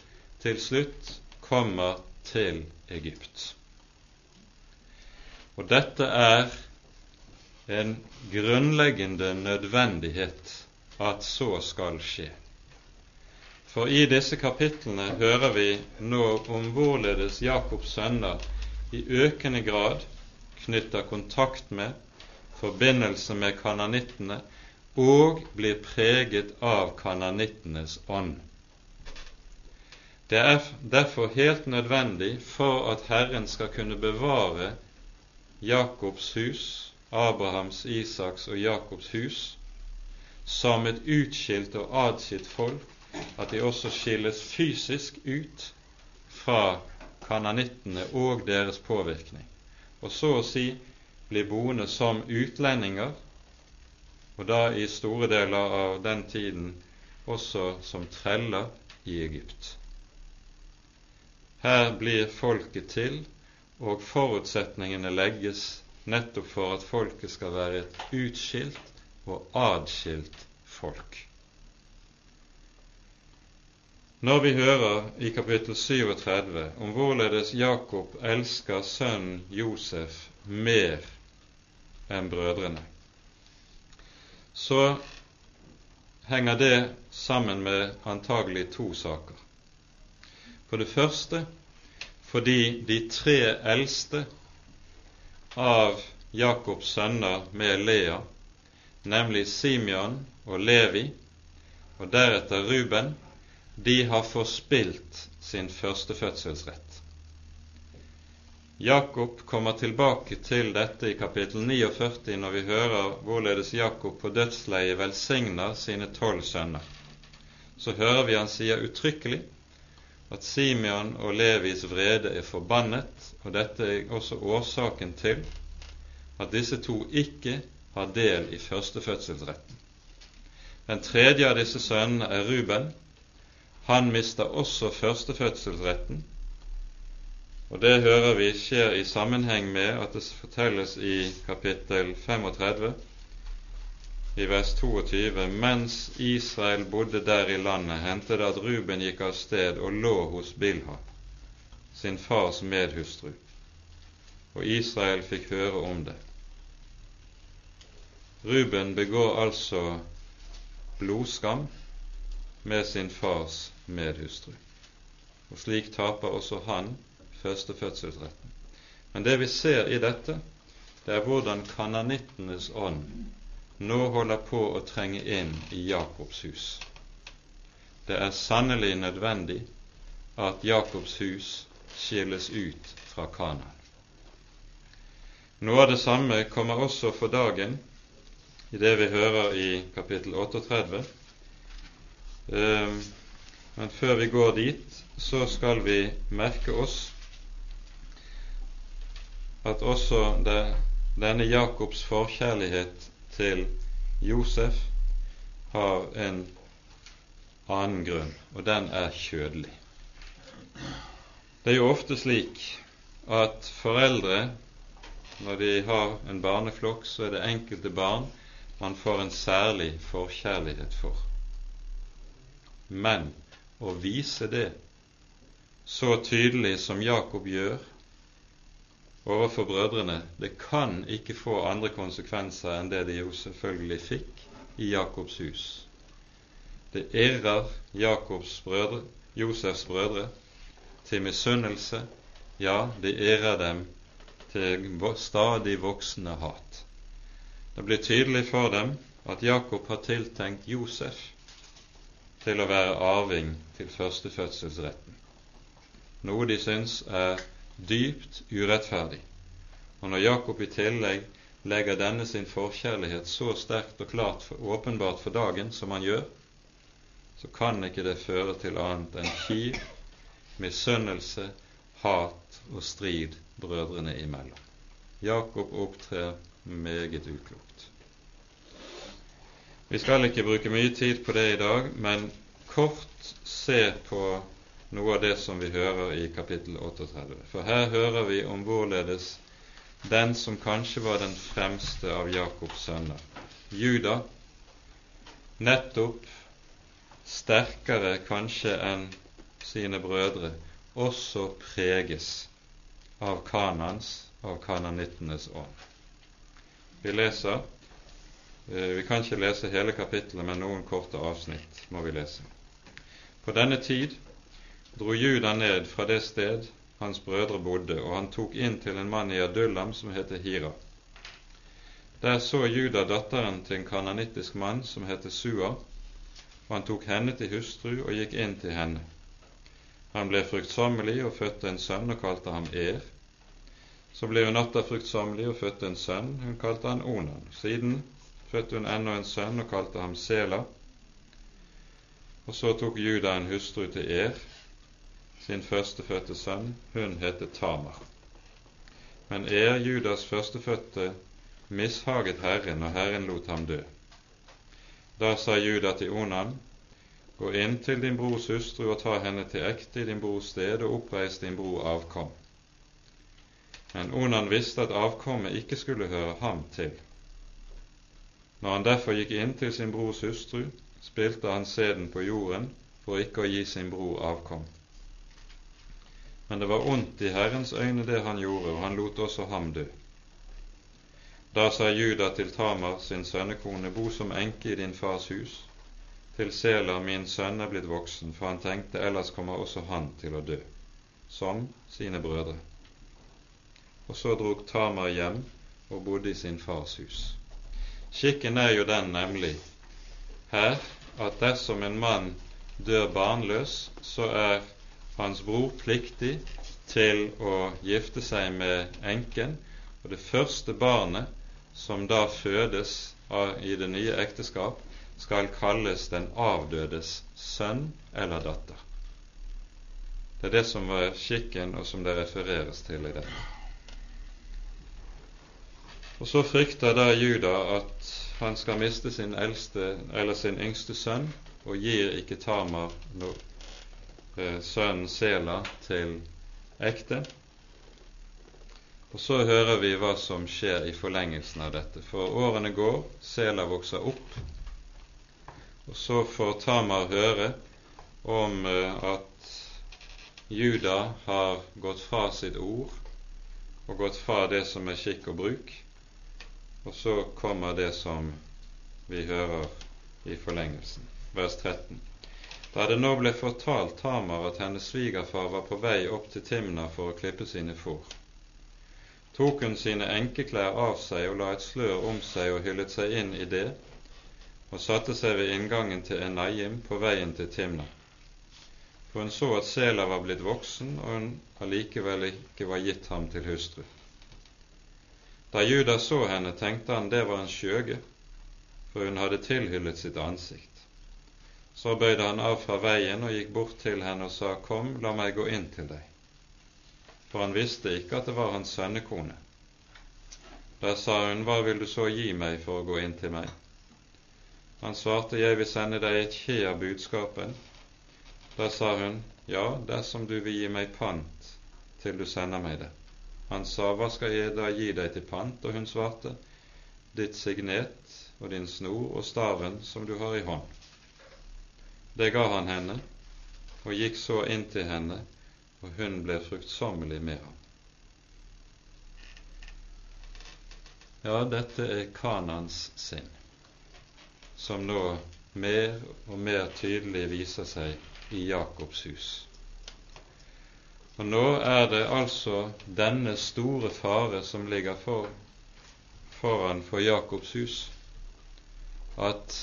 til slutt kommer til Egypt. Og dette er en grunnleggende nødvendighet at så skal skje. For i disse kapitlene hører vi nå om hvorledes Jakobs sønner i økende grad knytter kontakt med forbindelse med kananittene og blir preget av kananittenes ånd. Det er derfor helt nødvendig for at Herren skal kunne bevare Jakobs hus, Abrahams, Isaks og Jakobs hus, som et utskilt og adskilt folk, at de også skilles fysisk ut fra kananittene og deres påvirkning, og så å si blir boende som utlendinger, og da i store deler av den tiden også som treller i Egypt. Her blir folket til, og forutsetningene legges nettopp for at folket skal være et utskilt og adskilt folk. Når vi hører i kapittel 37 om hvorledes Jakob elsker sønnen Josef mer enn brødrene. Så henger det sammen med antagelig to saker. For det første fordi de tre eldste av Jakobs sønner med Lea, nemlig Simeon og Levi, og deretter Ruben, de har forspilt sin førstefødselsrett. Jakob kommer tilbake til dette i kapittel 49 når vi hører hvorledes Jakob på dødsleiet velsigner sine tolv sønner. Så hører vi han sier uttrykkelig at Simeon og Levis vrede er forbannet, og dette er også årsaken til at disse to ikke har del i førstefødselsretten. Den tredje av disse sønnene er Ruben. Han mister også førstefødselsretten og det hører vi skjer i sammenheng med at det fortelles i kapittel 35 i vers 22 mens Israel bodde der i landet, hendte det at Ruben gikk av sted og lå hos Bilha, sin fars medhustru, og Israel fikk høre om det. Ruben begår altså blodskam med sin fars medhustru, og slik taper også han førstefødselsretten. Men det vi ser i dette, det er hvordan kananittenes ånd nå holder på å trenge inn i Jakobs hus. Det er sannelig nødvendig at Jakobs hus skilles ut fra Kanaan. Noe av det samme kommer også for dagen i det vi hører i kapittel 38. Ehm, men før vi går dit, så skal vi merke oss at også det, denne Jakobs forkjærlighet til Josef har en annen grunn, og den er kjødelig. Det er jo ofte slik at foreldre, når de har en barneflokk, så er det enkelte barn man får en særlig forkjærlighet for. Men å vise det så tydelig som Jakob gjør overfor brødrene, det kan ikke få andre konsekvenser enn det de jo selvfølgelig fikk i Jakobs hus. Det irrer Jakobs brødre, Josefs brødre til misunnelse, ja, det irrer dem til stadig voksende hat. Det blir tydelig for dem at Jakob har tiltenkt Josef til å være arving til førstefødselsretten, noe de syns er dypt urettferdig. Og når Jakob i tillegg legger denne sin forkjærlighet så sterkt og klart for, åpenbart for dagen som han gjør, så kan ikke det føre til annet enn kiv, misunnelse, hat og strid brødrene imellom. Jakob opptrer meget uklokt. Vi skal ikke bruke mye tid på det i dag, men kort se på noe av det som vi hører i kapittel 38. For her hører vi om hvorledes den som kanskje var den fremste av Jakobs sønner, Juda, nettopp sterkere kanskje enn sine brødre, også preges av Kanans, av kananittenes ånd. Vi leser eh, Vi kan ikke lese hele kapittelet, men noen korte avsnitt må vi lese. På denne tid dro Juda ned fra det sted hans brødre bodde, og han tok inn til en mann i Adullam som heter Hira. Der så Juda datteren til en kananittisk mann som heter Sua, og han tok henne til hustru og gikk inn til henne. Han ble fruktsommelig og fødte en sønn og kalte ham Er. Så ble hun atter fruktsommelig og fødte en sønn, hun kalte han Onan. Siden fødte hun ennå en sønn og kalte ham Sela. Og så tok Juda en hustru til Er, sin førstefødte sønn, hun heter Tamar. Men er Judas førstefødte mishaget Herren, og Herren lot ham dø. Da sa Juda til Onan, gå inn til din brors hustru og ta henne til ekte i din brors sted, og oppreis din bror avkom. Men Onan visste at avkommet ikke skulle høre ham til. Når han derfor gikk inn til sin brors hustru, spilte han seden på jorden for ikke å gi sin bror avkom. Men det var ondt i Herrens øyne det han gjorde, og han lot også ham dø. Da sa Juda til Tamar, sin sønnekone, bo som enke i din fars hus, til Sela, min sønn, er blitt voksen, for han tenkte ellers kommer også han til å dø, som sine brødre. Og så drog Tamar hjem og bodde i sin fars hus. Skikken er jo den nemlig her at dersom en mann dør barnløs, så er hans bror pliktig til å gifte seg med enken, og det første barnet som da fødes i det nye ekteskap, skal kalles den avdødes sønn eller datter. Det er det som var skikken, og som det refereres til i dette. Og så frykter da Juda at han skal miste sin eldste sin yngste sønn, og gir ikke Tamar no, eh, sønnen Sela til ekte. Og så hører vi hva som skjer i forlengelsen av dette. For årene går, Sela vokser opp, og så får Tamar høre om eh, at Juda har gått fra sitt ord og gått fra det som er skikk og bruk, og så kommer det som vi hører i forlengelsen, vers 13. Da det nå ble fortalt Tamar at hennes svigerfar var på vei opp til Timna for å klippe sine får, tok hun sine enkeklær av seg og la et slør om seg og hyllet seg inn i det, og satte seg ved inngangen til Enayim på veien til Timna. For hun så at Sela var blitt voksen, og hun allikevel ikke var gitt ham til hustru. Da Judas så henne, tenkte han det var en skjøge, for hun hadde tilhyllet sitt ansikt. Så bøyde han av fra veien og gikk bort til henne og sa, Kom, la meg gå inn til deg. For han visste ikke at det var hans sønnekone. Da sa hun, Hva vil du så gi meg for å gå inn til meg? Han svarte, Jeg vil sende deg et kje av budskapen. Da sa hun, Ja, dersom du vil gi meg pant til du sender meg det. Han sa, Hva skal jeg da gi deg til pant? Og hun svarte, Ditt signet og din snor og staven som du har i hånd. Det ga han henne, og gikk så inn til henne, og hun ble fruktsommelig med ham. Ja, dette er Kanans sinn, som nå mer og mer tydelig viser seg i Jakobs hus. Og nå er det altså denne store fare som ligger for, foran for Jakobs hus, at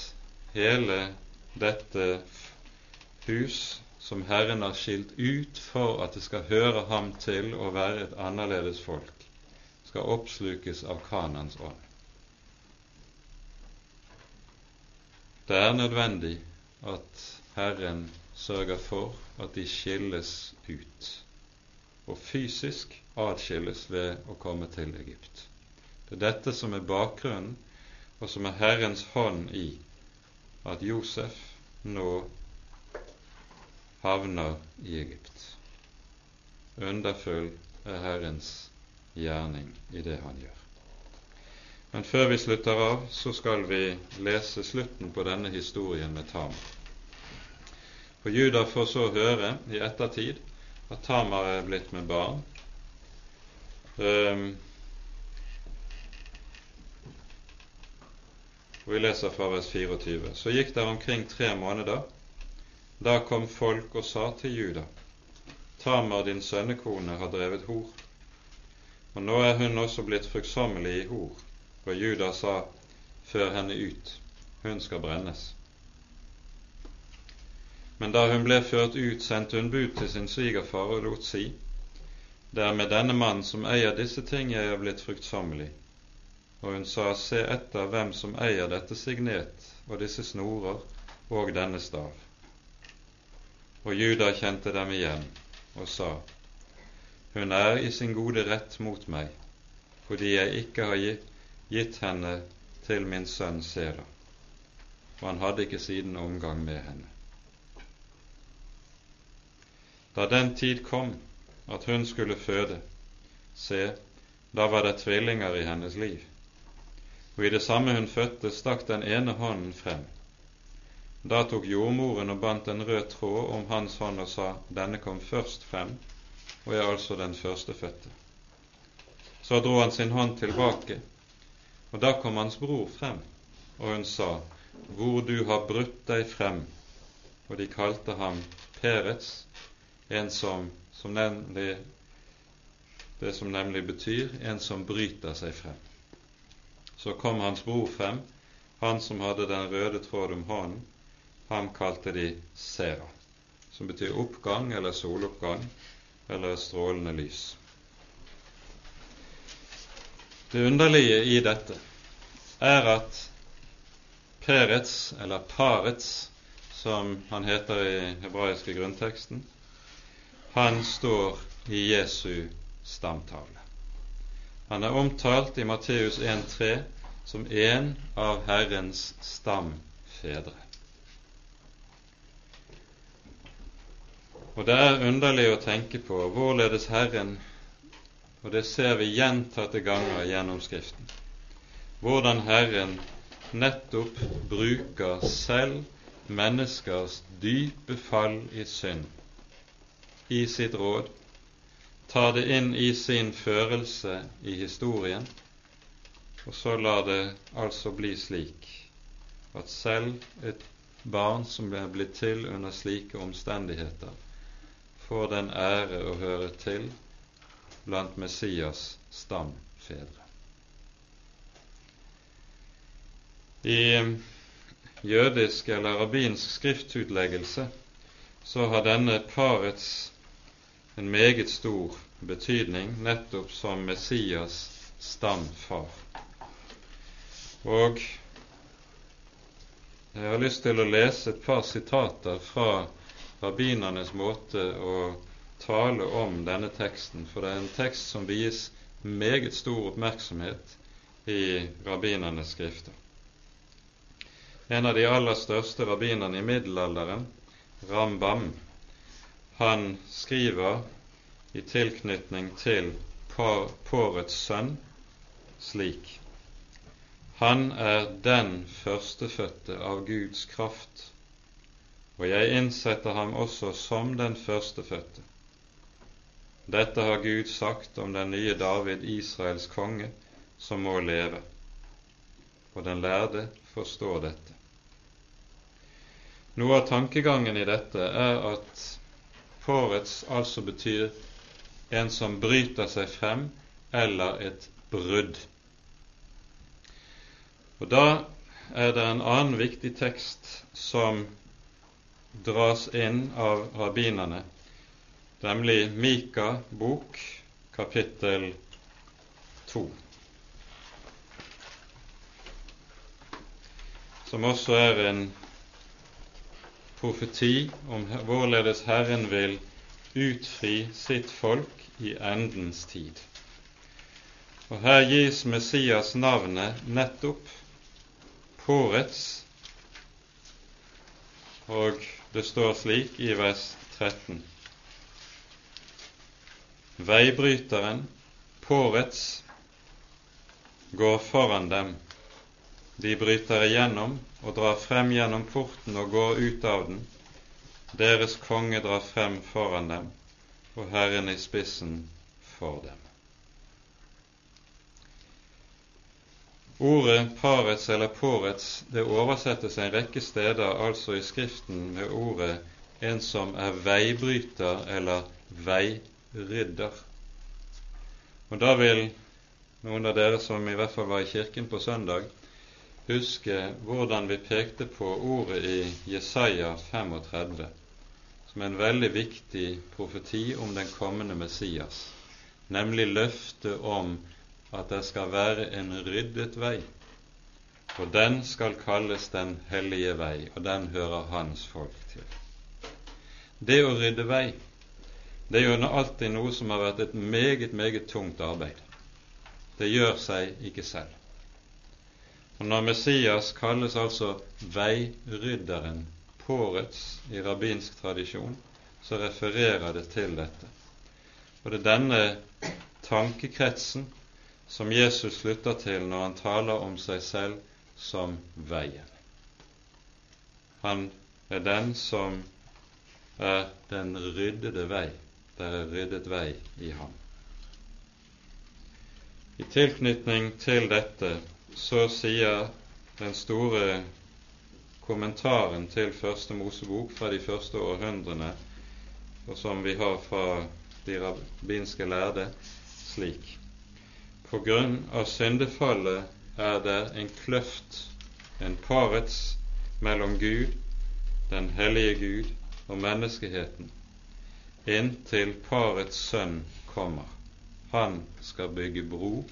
hele dette hus som Herren har skilt ut for at det skal høre ham til å være et annerledes folk, skal oppslukes av Kanans ånd. Det er nødvendig at Herren sørger for at de skilles ut og fysisk atskilles ved å komme til Egypt. Det er dette som er bakgrunnen, og som er Herrens hånd i at Josef nå havner i Egypt. Underfull er Herrens gjerning i det han gjør. Men før vi slutter av, så skal vi lese slutten på denne historien med Tamar. For Juda får så høre i ettertid at Tamar er blitt med barn. Um, og Vi leser fra vers 24. Så gikk det omkring tre måneder. Da kom folk og sa til Juda, Tamar, din sønnekone, har drevet hor. Og nå er hun også blitt fruktsommelig i hor. Og Juda sa, Før henne ut, hun skal brennes. Men da hun ble ført ut, sendte hun bud til sin svigerfar og lot si:" Det er med denne mannen som eier disse ting jeg er blitt fruktsommelig. Og hun sa, Se etter hvem som eier dette signet og disse snorer og denne stav. Og Juda kjente dem igjen og sa, Hun er i sin gode rett mot meg, fordi jeg ikke har gitt henne til min sønn Sela. Og han hadde ikke siden omgang med henne. Da den tid kom at hun skulle føde, se, da var det tvillinger i hennes liv. Og i det samme hun fødte, stakk den ene hånden frem. Da tok jordmoren og bandt en rød tråd om hans hånd og sa, Denne kom først frem, og er altså den førstefødte. Så dro han sin hånd tilbake, og da kom hans bror frem, og hun sa, Hvor du har brutt deg frem. Og de kalte ham Perets, en som, som nemlig, det som nemlig betyr en som bryter seg frem. Så kom hans bror frem, han som hadde den røde tråd om hånden. Ham kalte de Sera, som betyr oppgang eller soloppgang eller strålende lys. Det underlige i dette er at Perets, eller Parets, som han heter i hebraiske grunnteksten, han står i Jesu stamtavle. Han er omtalt i Matteus 1,3 som en av Herrens stamfedre. Og det er underlig å tenke på hvorledes Herren, og det ser vi gjentatte ganger gjennom Skriften, hvordan Herren nettopp bruker selv menneskers dype fall i synd i sitt råd, tar det inn i sin førelse i historien, og så lar det altså bli slik at selv et barn som er blitt til under slike omstendigheter, får den ære å høre til blant Messias stamfedre. I jødisk eller rabbinsk skriftutleggelse så har denne parets en meget stor betydning nettopp som Messias stamfar. Og jeg har lyst til å lese et par sitater fra rabbinernes måte å tale om denne teksten, for det er en tekst som vies meget stor oppmerksomhet i rabbinernes skrifter. En av de aller største rabbinerne i middelalderen, Rambam, han skriver i tilknytning til Pårets sønn slik Han er den førstefødte av Guds kraft, og jeg innsetter ham også som den førstefødte. Dette har Gud sagt om den nye David, Israels konge, som må leve. Og den lærde forstår dette. Noe av tankegangen i dette er at Porets altså betyr en som bryter seg frem, eller et brudd. Og Da er det en annen viktig tekst som dras inn av rabbinerne, nemlig Mika bok, kapittel 2. Som også er en profeti om hvorledes Herren vil utfri sitt folk i endens tid. Og Her gis Messias navnet nettopp Porets, og det står slik i vers 13. Veibryteren, pårets, går foran dem. De bryter igjennom og drar frem gjennom porten og går ut av den. Deres konge drar frem foran dem, og Herren i spissen for dem. Ordet parets eller pårets det oversettes en rekke steder altså i Skriften med ordet en som er veibryter eller veirydder. Og da vil noen av dere som i hvert fall var i kirken på søndag, huske hvordan vi pekte på ordet i Jesaja 35 som en veldig viktig profeti om den kommende Messias, nemlig løftet om at det skal være en ryddet vei, og den skal kalles Den hellige vei, og den hører hans folk til. Det å rydde vei, det er jo alltid noe som har vært et meget, meget tungt arbeid. Det gjør seg ikke selv. Og når Messias kalles altså veirydderen, pårets i rabbinsk tradisjon, så refererer det til dette. Og det er denne tankekretsen som Jesus slutter til når han taler om seg selv som veien. Han er den som er den ryddede vei. Det er ryddet vei i ham. I tilknytning til dette så sier den store kommentaren til Første Mosebok fra de første århundrene, og som vi har fra de rabbinske lærde, slik På grunn av syndefallet er det en kløft, en parets, mellom Gud, den hellige Gud, og menneskeheten inntil parets sønn kommer. Han skal bygge bro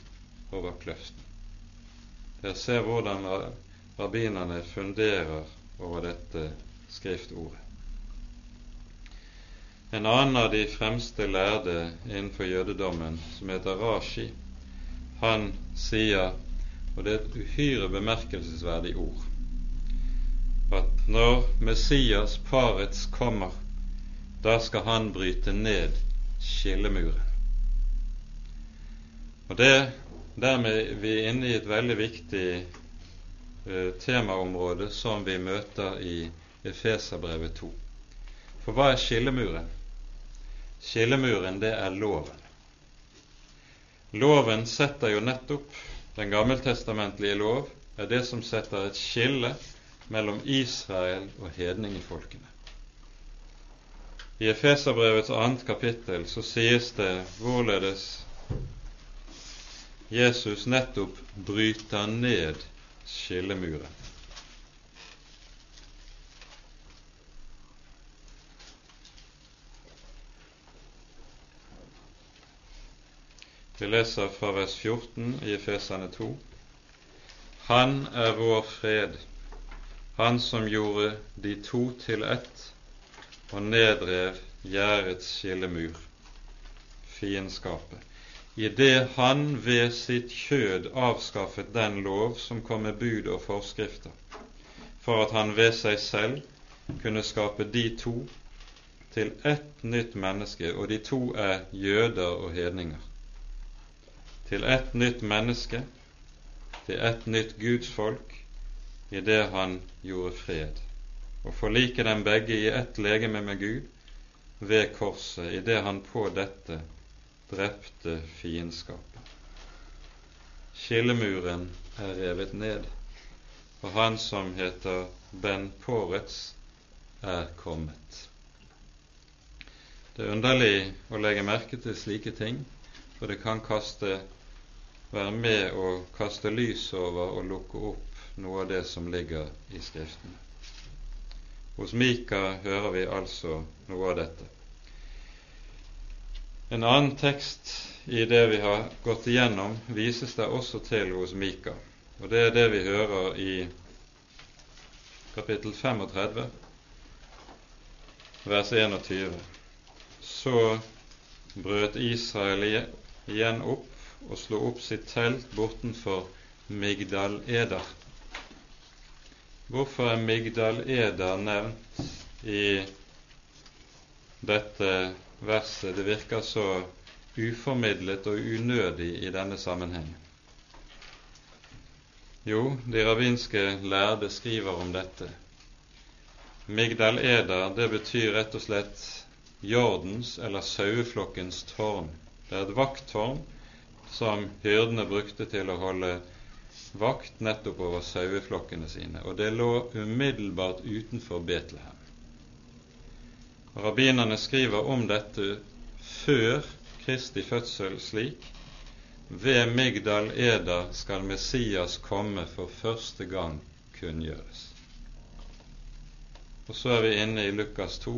over kløften. Dere ser hvordan rabbinerne funderer over dette skriftordet. En annen av de fremste lærde innenfor jødedommen, som heter Rashi, han sier, og det er et uhyre bemerkelsesverdig ord, at når Messias, parets, kommer, da skal han bryte ned skillemuren. Og det, Dermed er vi inne i et veldig viktig eh, temaområde som vi møter i Efeserbrevet 2. For hva er skillemuren? Skillemuren, det er loven. Loven setter jo nettopp Den gammeltestamentlige lov er det som setter et skille mellom Israel og hedningefolkene. I Efeserbrevets annet kapittel så sies det hvorledes Jesus nettopp bryter ned skillemuren. Vi leser fra vers 14 i Efesane 2. Han er vår fred, han som gjorde de to til ett og nedrev gjerdets skillemur, fiendskapet, idet han ved sitt kjød avskaffet den lov som kom med bud og forskrifter, for at han ved seg selv kunne skape de to til ett nytt menneske, og de to er jøder og hedninger til ett nytt menneske, til ett nytt Guds folk, i det han gjorde fred, og forlike dem begge i ett legeme med Gud ved korset, i det han på dette drepte fiendskapet. Skillemuren er revet ned, og han som heter Ben Poretz, er kommet. Det er underlig å legge merke til slike ting, for det kan kaste være med å kaste lys over og lukke opp noe av det som ligger i Skriften. Hos Mika hører vi altså noe av dette. En annen tekst i det vi har gått igjennom, vises det også til hos Mika. Og det er det vi hører i kapittel 35, vers 21. Så brøt Israel igjen opp og slo opp sitt telt bortenfor Migdal Eder. Hvorfor er Migdal Eder nevnt i dette verset? Det virker så uformidlet og unødig i denne sammenheng. Jo, de rabbinske lærde skriver om dette. Migdal Eder, det betyr rett og slett jordens eller saueflokkens tårn. Det er et vakttårn som hyrdene brukte til å holde vakt nettopp over saueflokkene sine, og det lå umiddelbart utenfor Betlehem. Rabbinerne skriver om dette før Kristi fødsel slik ved Migdal Eda skal Messias komme for første gang kunngjøres. Og så er vi inne i Lukas 2.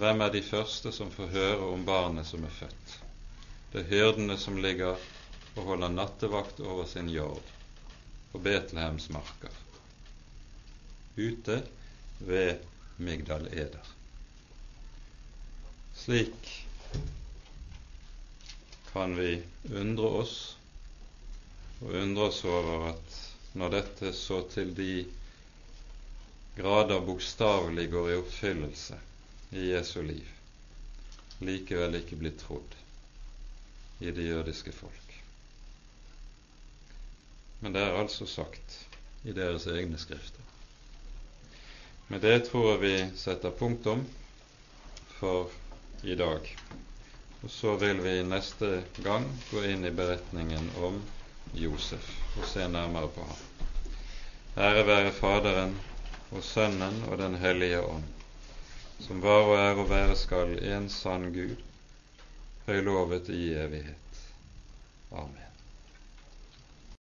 Hvem er de første som får høre om barnet som er født? Det er hyrdene som ligger og holder nattevakt over sin jord på Betlehems marker, ute ved Migdal Eder. Slik kan vi undre oss og undre oss over at når dette så til de grader bokstavelig går i oppfyllelse i Jesu liv, likevel ikke blir trodd i det jødiske folk. Men det er altså sagt i deres egne skrifter. Med det tror jeg vi setter punktum for i dag. Og så vil vi neste gang gå inn i beretningen om Josef og se nærmere på ham. Ære være Faderen og Sønnen og Den hellige ånd, som var og er og være skal en sann Gud, høylovet i evighet. Amen.